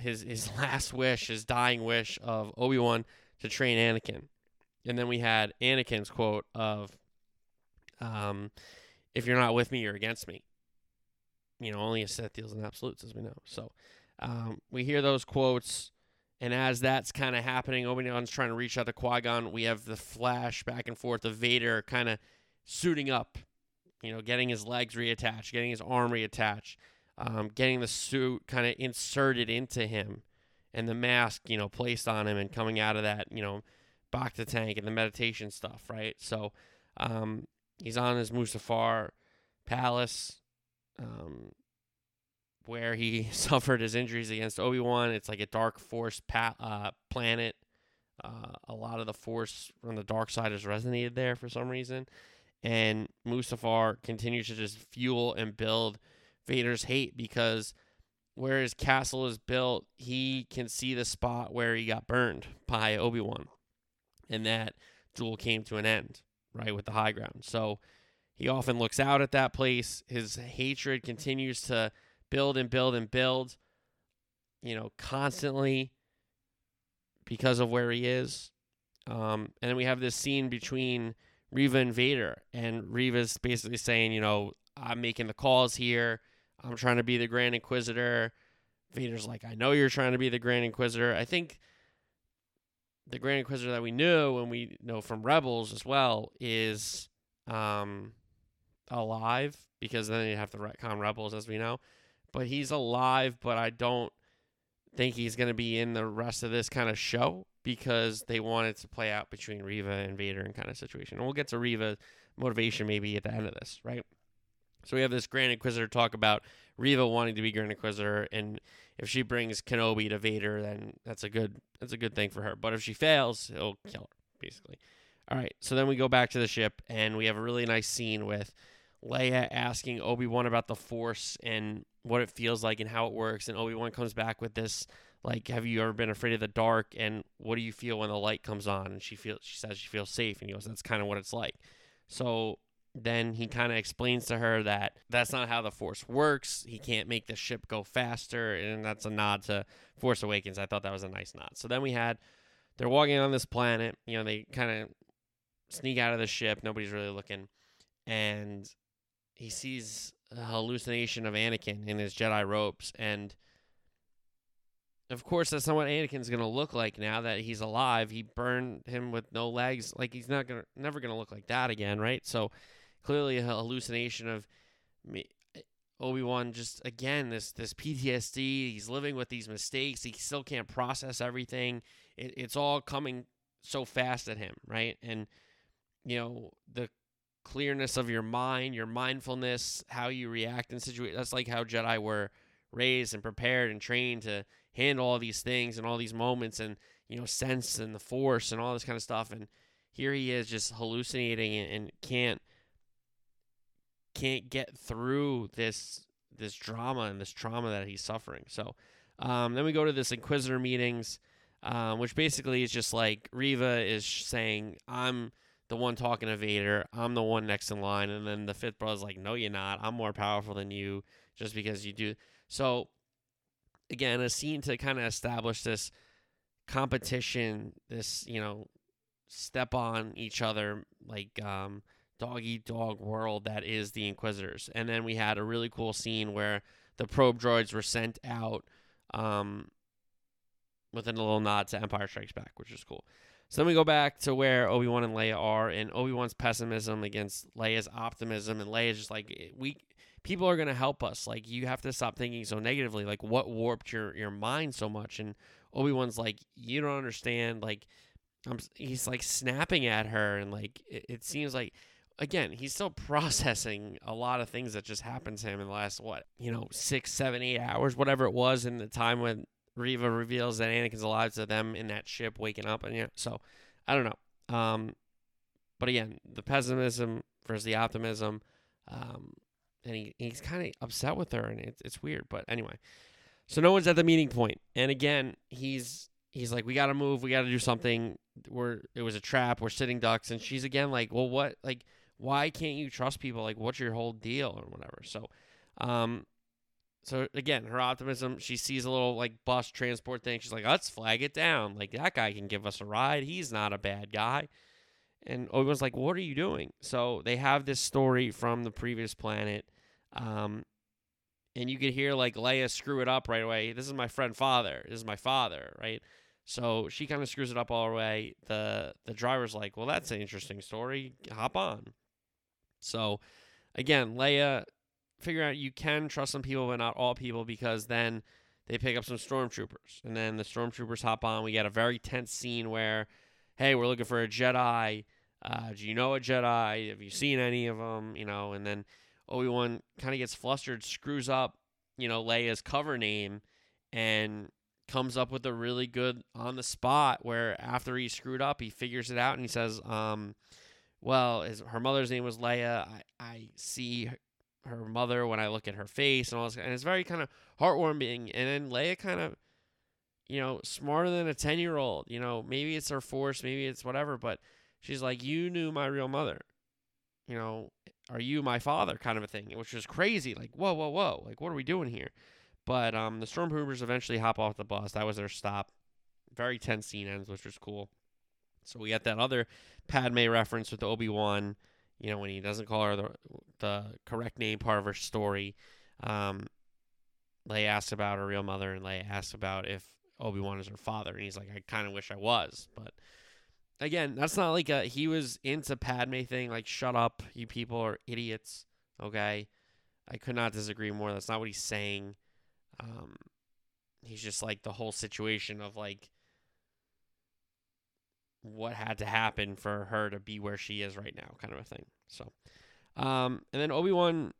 his his [LAUGHS] last wish, his dying wish of Obi Wan to train Anakin, and then we had Anakin's quote of, um, "If you're not with me, you're against me." You know, only a Sith deals in absolutes, as we know. So um, we hear those quotes. And as that's kind of happening, Obi Wan's trying to reach out to Qui Gon. We have the flash back and forth of Vader kind of suiting up, you know, getting his legs reattached, getting his arm reattached, um, getting the suit kind of inserted into him, and the mask, you know, placed on him, and coming out of that, you know, Bacta tank and the meditation stuff, right? So um, he's on his Mustafar palace. Um, where he [LAUGHS] suffered his injuries against Obi Wan. It's like a dark force pa- uh, planet. Uh, a lot of the force from the dark side has resonated there for some reason. And Mustafar continues to just fuel and build Vader's hate because where his castle is built, he can see the spot where he got burned by Obi Wan. And that duel came to an end, right, with the high ground. So he often looks out at that place. His hatred continues to build and build and build, you know, constantly because of where he is. Um, and then we have this scene between Reva and Vader, and Reva's basically saying, you know, I'm making the calls here. I'm trying to be the Grand Inquisitor. Vader's like, I know you're trying to be the Grand Inquisitor. I think the Grand Inquisitor that we knew and we know from Rebels as well is um, alive because then you have to retcon Rebels as we know but he's alive, but I don't think he's going to be in the rest of this kind of show because they wanted to play out between Reva and Vader and kind of situation. And we'll get to Reva motivation maybe at the end of this, right? So we have this Grand Inquisitor talk about Reva wanting to be Grand Inquisitor, and if she brings Kenobi to Vader, then that's a good that's a good thing for her. But if she fails, he'll kill her, basically. All right, so then we go back to the ship, and we have a really nice scene with Leia asking Obi Wan about the Force and what it feels like and how it works. And Obi Wan comes back with this, like, have you ever been afraid of the dark? And what do you feel when the light comes on? And she feels, she says she feels safe. And he goes, that's kind of what it's like. So then he kind of explains to her that that's not how the Force works. He can't make the ship go faster, and that's a nod to Force Awakens. I thought that was a nice nod. So then we had they're walking on this planet. You know, they kind of sneak out of the ship. Nobody's really looking, and he sees a hallucination of Anakin in his Jedi robes, and of course that's not what Anakin's gonna look like now that he's alive. He burned him with no legs, like he's not gonna never gonna look like that again, right? So clearly a hallucination of me. Obi Wan just again this this PTSD. He's living with these mistakes. He still can't process everything. It, it's all coming so fast at him, right? And you know the clearness of your mind, your mindfulness, how you react in situations. That's like how Jedi were raised and prepared and trained to handle all these things and all these moments and you know sense and the force and all this kind of stuff. And here he is just hallucinating and can't can't get through this this drama and this trauma that he's suffering. So um, then we go to this Inquisitor meetings, um, which basically is just like Reva is saying, "I'm." the one talking to Vader. I'm the one next in line. And then the fifth brother's like, no, you're not. I'm more powerful than you just because you do. So, again, a scene to kind of establish this competition, this, you know, step on each other, like um, dog eat dog world that is the Inquisitors. And then we had a really cool scene where the probe droids were sent out um, with a little nod to Empire Strikes Back, which is cool. So then we go back to where Obi Wan and Leia are, and Obi Wan's pessimism against Leia's optimism, and Leia's just like we people are gonna help us. Like you have to stop thinking so negatively. Like what warped your your mind so much? And Obi Wan's like, you don't understand. Like I'm, he's like snapping at her, and like it, it seems like again, he's still [LAUGHS] processing a lot of things that just happened to him in the last what you know six, seven, eight hours, whatever it was in the time when Reva reveals that Anakin's alive to them in that ship waking up, and yeah, so I don't know. Um, but again, the pessimism versus the optimism, um, and he, he's kind of upset with her, and it's it's weird. But anyway, so no one's at the meeting point. point, and again, he's he's like, we got to move, we got to do something. we're it was a trap. We're sitting ducks, and she's again like, well, what like why can't you trust people? Like, what's your whole deal or whatever? So, um, so again, her optimism. She sees a little like bus transport thing. She's like, let's flag it down. Like that guy can give us a ride. He's not a bad guy. And Obi Wan's like, what are you doing? So they have this story from the previous planet. Um, and you could hear like Leia screw it up right away. This is my friend father. This is my father, right? So she kind of screws it up all the way. The the driver's like, "Well, that's an interesting story. Hop on." So again, Leia figure out you can trust some people, but not all people, because then they pick up some stormtroopers, and then the stormtroopers hop on. We get a very tense scene where, hey, we're looking for a Jedi. Uh, do you know a Jedi? Have you seen any of them? You know, and then Obi Wan kind of gets flustered, screws up, you know, Leia's cover name, and comes up with a really good on the spot where after he screwed up, he figures it out and he says, um, well, his, her mother's name was Leia. I, I see her mother when I look at her face and all this, and it's very kind of heartwarming. And then Leia kind of, you know, smarter than a ten year old. You know, maybe it's her force, maybe it's whatever, but she's like, "You knew my real mother." You know, are you my father? Kind of a thing, which was crazy. Like, whoa, whoa, whoa! Like, what are we doing here? But um, the Stormtroopers eventually hop off the bus. That was their stop. Very tense scene ends, which was cool. So we got that other Padme reference with Obi Wan. You know, when he doesn't call her the the correct name, part of her story. Um, Leia asks about her real mother, and Leia asks about if Obi Wan is her father, and he's like, I kind of wish I was, but again, that's not like a he was into Padme thing. Like, shut up, you people are idiots. Okay, I could not disagree more. That's not what he's saying. Um, he's just like the whole situation of like what had to happen for her to be where she is right now, kind of a thing. So, um, and then Obi Wan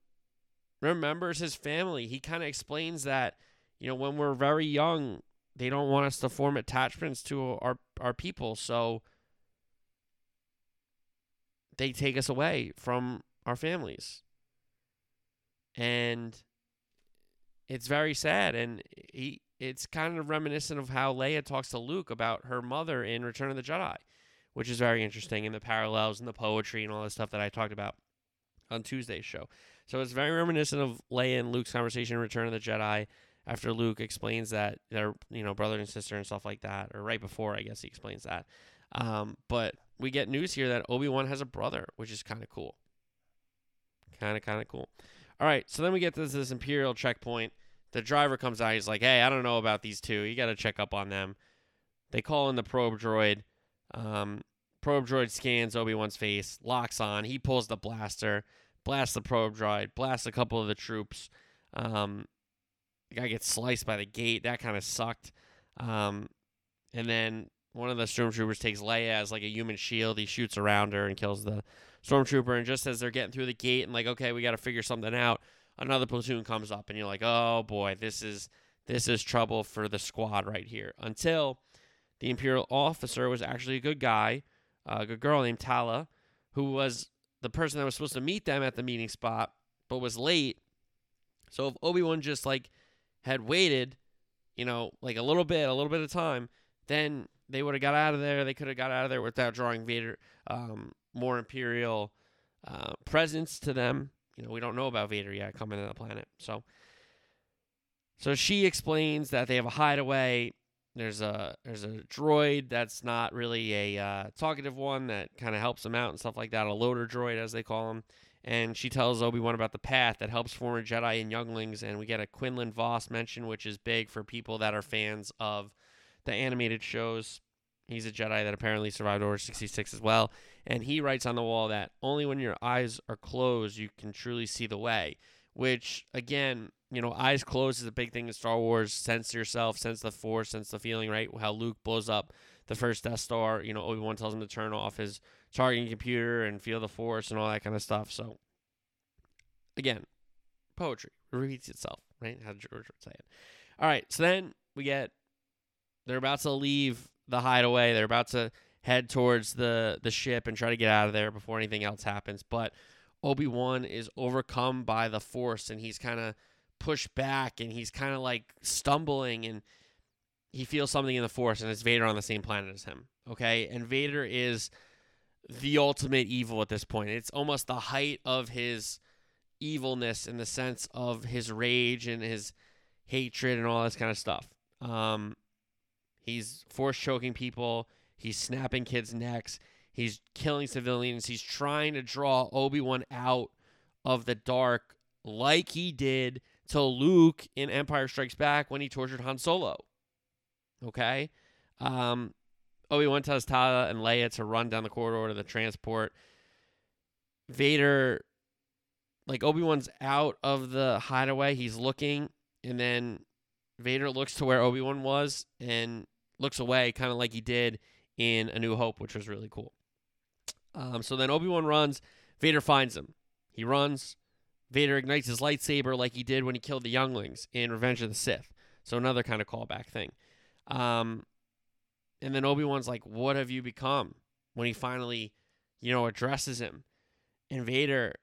remembers his family. He kind of explains that you know when we're very young, they don't want us to form attachments to our our people, so they take us away from our families, and it's very sad. And he it's kind of reminiscent of how Leia talks to Luke about her mother in Return of the Jedi, which is very interesting in the parallels and the poetry and all the stuff that I talked about on Tuesday's show. So it's very reminiscent of Leia and Luke's conversation in Return of the Jedi after Luke explains that they're, you know, brother and sister and stuff like that, or right before, I guess he explains that. Um, but we get news here that Obi Wan has a brother, which is kind of cool. Kind of, kind of cool. All right, so then we get to this Imperial checkpoint the driver comes out. He's like, "Hey, I don't know about these two. You got to check up on them." They call in the probe droid. Um, probe droid scans Obi Wan's face, locks on. He pulls the blaster, blasts the probe droid, blasts a couple of the troops. Um, the guy gets sliced by the gate. That kind of sucked. Um, and then one of the stormtroopers takes Leia as like a human shield. He shoots around her and kills the stormtrooper. And just as they're getting through the gate and like, okay, we got to figure something out, another platoon comes up and you're like, "Oh boy, this is this is trouble for the squad right here." Until the imperial officer was actually a good guy, a good girl named Tala, who was the person that was supposed to meet them at the meeting spot, but was late. So if Obi-Wan just like had waited, you know, like a little bit, a little bit of time, then they would have got out of there. They could have got out of there without drawing Vader um, more imperial uh, presence to them you know, we don't know about Vader yet coming to the planet. So, so she explains that they have a hideaway. There's a there's a droid that's not really a uh, talkative one that kind of helps them out and stuff like that. A loader droid, as they call them. And she tells Obi Wan about the path that helps former Jedi and younglings. And we get a Quinlan Vos mention, which is big for people that are fans of the animated shows. He's a Jedi that apparently survived Order 66 as well. And he writes on the wall that only when your eyes are closed you can truly see the way. Which, again, you know, eyes closed is a big thing in Star Wars. Sense yourself, sense the Force, sense the feeling, right? How Luke blows up the first Death Star. You know, Obi Wan tells him to turn off his targeting computer and feel the Force and all that kind of stuff. So, again, poetry repeats itself, right? How George would say it. All right, so then we get they're about to leave the hideaway. They're about to head towards the the ship and try to get out of there before anything else happens. But Obi Wan is overcome by the Force, and he's kind of pushed back, and he's kind of like stumbling, and he feels something in the Force, and it's Vader on the same planet as him. Okay, and Vader is the ultimate evil at this point. It's almost the height of his evilness in the sense of his rage and his hatred and all this kind of stuff. Um, he's force choking people. He's snapping kids' necks. He's killing civilians. He's trying to draw Obi Wan out of the dark, like he did to Luke in Empire Strikes Back when he tortured Han Solo. Okay, um, Obi Wan tells Tala and Leia to run down the corridor to the transport. Vader, like Obi Wan's out of the hideaway. He's looking, and then Vader looks to where Obi Wan was and looks away, kind of like he did in A New Hope, which was really cool. Um, so then Obi Wan runs. Vader finds him. He runs. Vader ignites his lightsaber like he did when he killed the younglings in Revenge of the Sith. So another kind of callback thing. Um, and then Obi Wan's like, "What have you become?" When he finally, you know, addresses him, and Vader,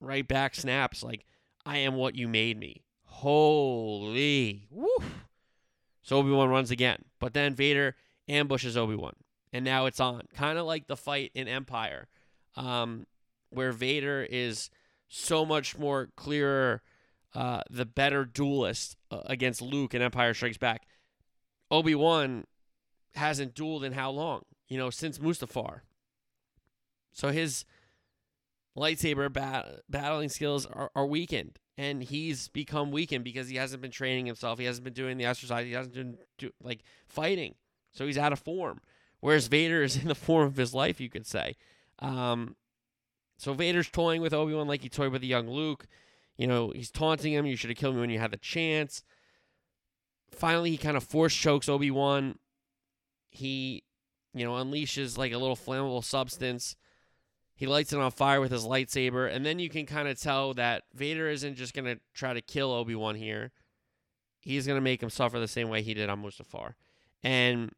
right back snaps like, "I am what you made me." Holy, woo! So Obi Wan runs again, but then Vader ambushes Obi Wan, and now it's on. Kind of like the fight in Empire, um, where Vader is so much more clearer, uh, the better duelist uh, against Luke in Empire Strikes Back. Obi Wan hasn't dueled in how long? You know, since Mustafar. So his lightsaber bat- battling skills are, are weakened, and he's become weakened because he hasn't been training himself. He hasn't been doing the exercise. He hasn't been do, like fighting, so he's out of form. Whereas Vader is [LAUGHS] in the form of his life, you could say. Um, so Vader's toying with Obi Wan like he toyed with the young Luke. You know, he's taunting him. You should have killed me when you had the chance. Finally, he kind of force chokes Obi Wan he, you know, unleashes like a little flammable substance. He lights it on fire with his lightsaber, and then you can kind of tell that Vader isn't just going to try to kill Obi Wan here. He's going to make him suffer the same way he did on Mustafar. And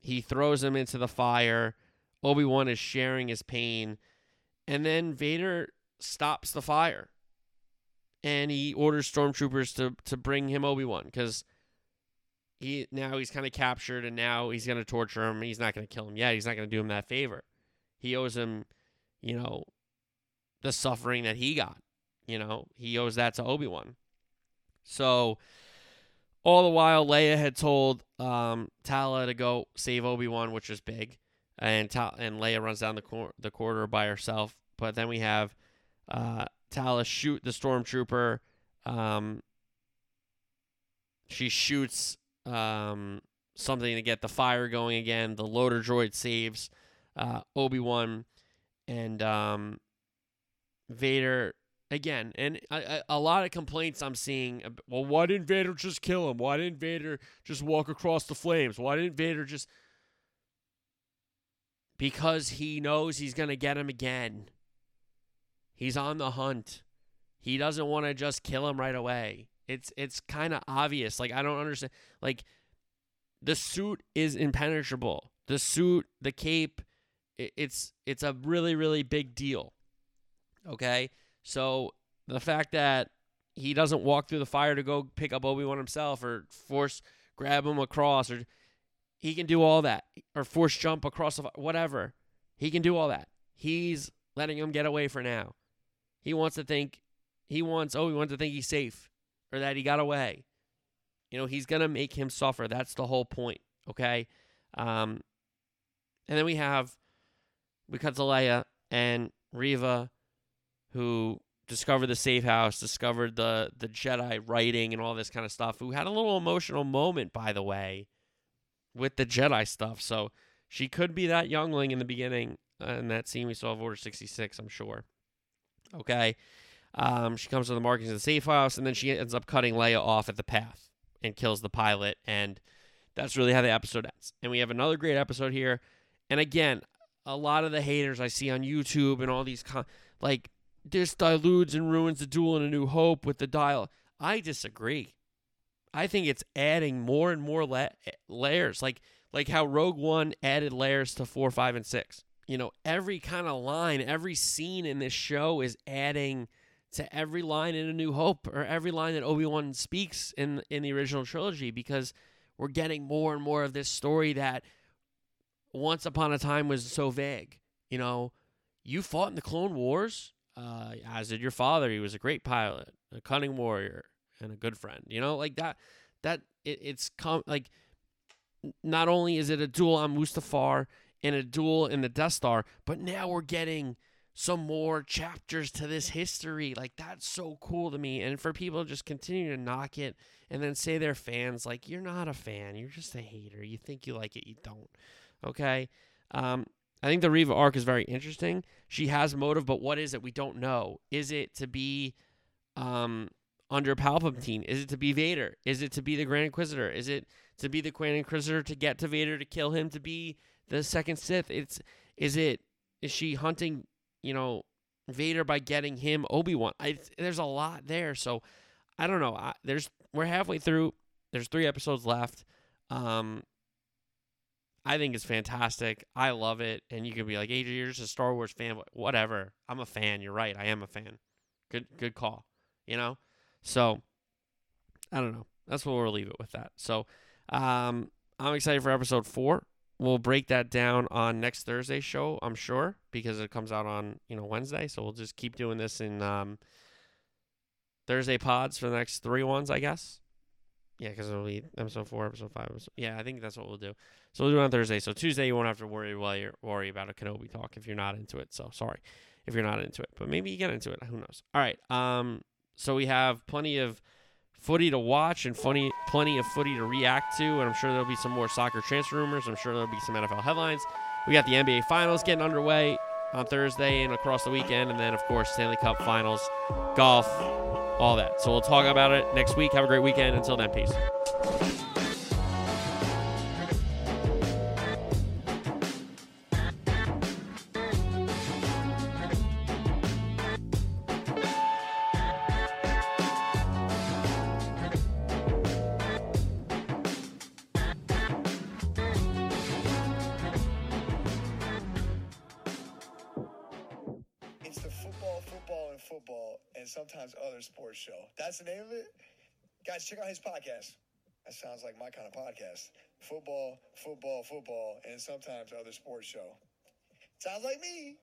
he throws him into the fire. Obi Wan is sharing his pain. And then Vader stops the fire. And he orders stormtroopers to, to bring him Obi Wan because he now he's kind of captured and now he's going to torture him. He's not going to kill him yet. He's not going to do him that favor. He owes him, you know, the suffering that he got. You know, he owes that to Obi Wan. So, all the while, Leia had told um, Tala to go save Obi Wan, which was big, and Ta- and Leia runs down the cor- the corridor by herself. But then we have uh, Tala shoot the stormtrooper. Um, she shoots um, something to get the fire going again. The loader droid saves uh, Obi Wan and um, Vader again. And a, a, lot of complaints I'm seeing. Well, why didn't Vader just kill him? Why didn't Vader just walk across the flames? Why didn't Vader just. Because he knows he's to get him again. He's on the hunt. He doesn't want to just kill him right away. It's it's kind of obvious. Like I don't understand. Like the suit is impenetrable. The suit, the cape, it's it's a really really big deal. Okay, so the fact that he doesn't walk through the fire to go pick up Obi Wan himself or force grab him across or he can do all that or force jump across the whatever. He can do all that. He's letting him get away for now. He wants to think he wants Obi Wan to think he's safe or that he got away. You know, he's to make him suffer. That's the whole point, okay? Um, and then we have, we cut to Leia and Reva, who discovered the safe house, discovered the, the Jedi writing and all this kind of stuff, who had a little emotional moment, by the way, with the Jedi stuff. So she could be that youngling in the beginning. in that scene we saw of Order 66, I'm sure. Okay. Um, she comes to the markings of the safe house, and then she ends up cutting Leia off at the path and kills the pilot. And that's really how the episode ends. And we have another great episode here. And again, a lot of the haters I see on YouTube and all these, con- like, this dilutes and ruins the duel in A New Hope with the dial. I disagree. I think it's adding more and more la- eh, layers, like like how Rogue One added layers to four, five, and six. You know, every kind of line, every scene in this show is adding to every line in A New Hope or every line that Obi Wan speaks in in the original trilogy because we're getting more and more of this story that once upon a time was so vague. You know, you fought in the Clone Wars, uh, as did your father. He was a great pilot, a cunning warrior, and a good friend. You know, like that. That it, it's com- like not only is it a duel on Mustafar and a duel in the Death Star, but now we're getting some more chapters to this history. Like that's so cool to me. And for people to just continue to knock it and then say they're fans, like you're not a fan, you're just a hater. You think you like it, you don't. Okay. Um, I think the Reva arc is very interesting. She has motive, but what is it? We don't know. Is it to be um, under Palpatine? Is it to be Vader? Is it to be the Grand Inquisitor? Is it to be the Grand Inquisitor to get to Vader to kill him to be the second Sith? It's is it is she hunting, you know, Vader by getting him Obi Wan? There's a lot there, so I don't know. I, there's we're halfway through. There's three episodes left. Um, I think it's fantastic. I love it. And you could be like, Adrian, you're just a Star Wars fan. Whatever. I'm a fan. You're right. I am a fan. Good good call. You know? So I don't know. That's what we'll leave it with that. So um, I'm excited for episode four. We'll break that down on next Thursday show, I'm sure, because it comes out on, you know, Wednesday. So we'll just keep doing this in um, Thursday pods for the next three ones, I guess. Yeah, because it'll be episode four, episode five. Episode, yeah, I think that's what we'll do. So we'll do it on Thursday. So Tuesday you won't have to worry while you're worry about a Kenobi talk if you're not into it. So sorry if you're not into it, but maybe you get into it. Who knows? All right. Um. So we have plenty of footy to watch and funny, plenty of footy to react to, and I'm sure there'll be some more soccer transfer rumors. I'm sure there'll be some NFL headlines. We got the NBA Finals getting underway on Thursday and across the weekend, and then of course Stanley Cup Finals, golf, all that. So we'll talk about it next week. Have a great weekend. Until then, peace. Football, football, and sometimes other sports show. Sounds like me.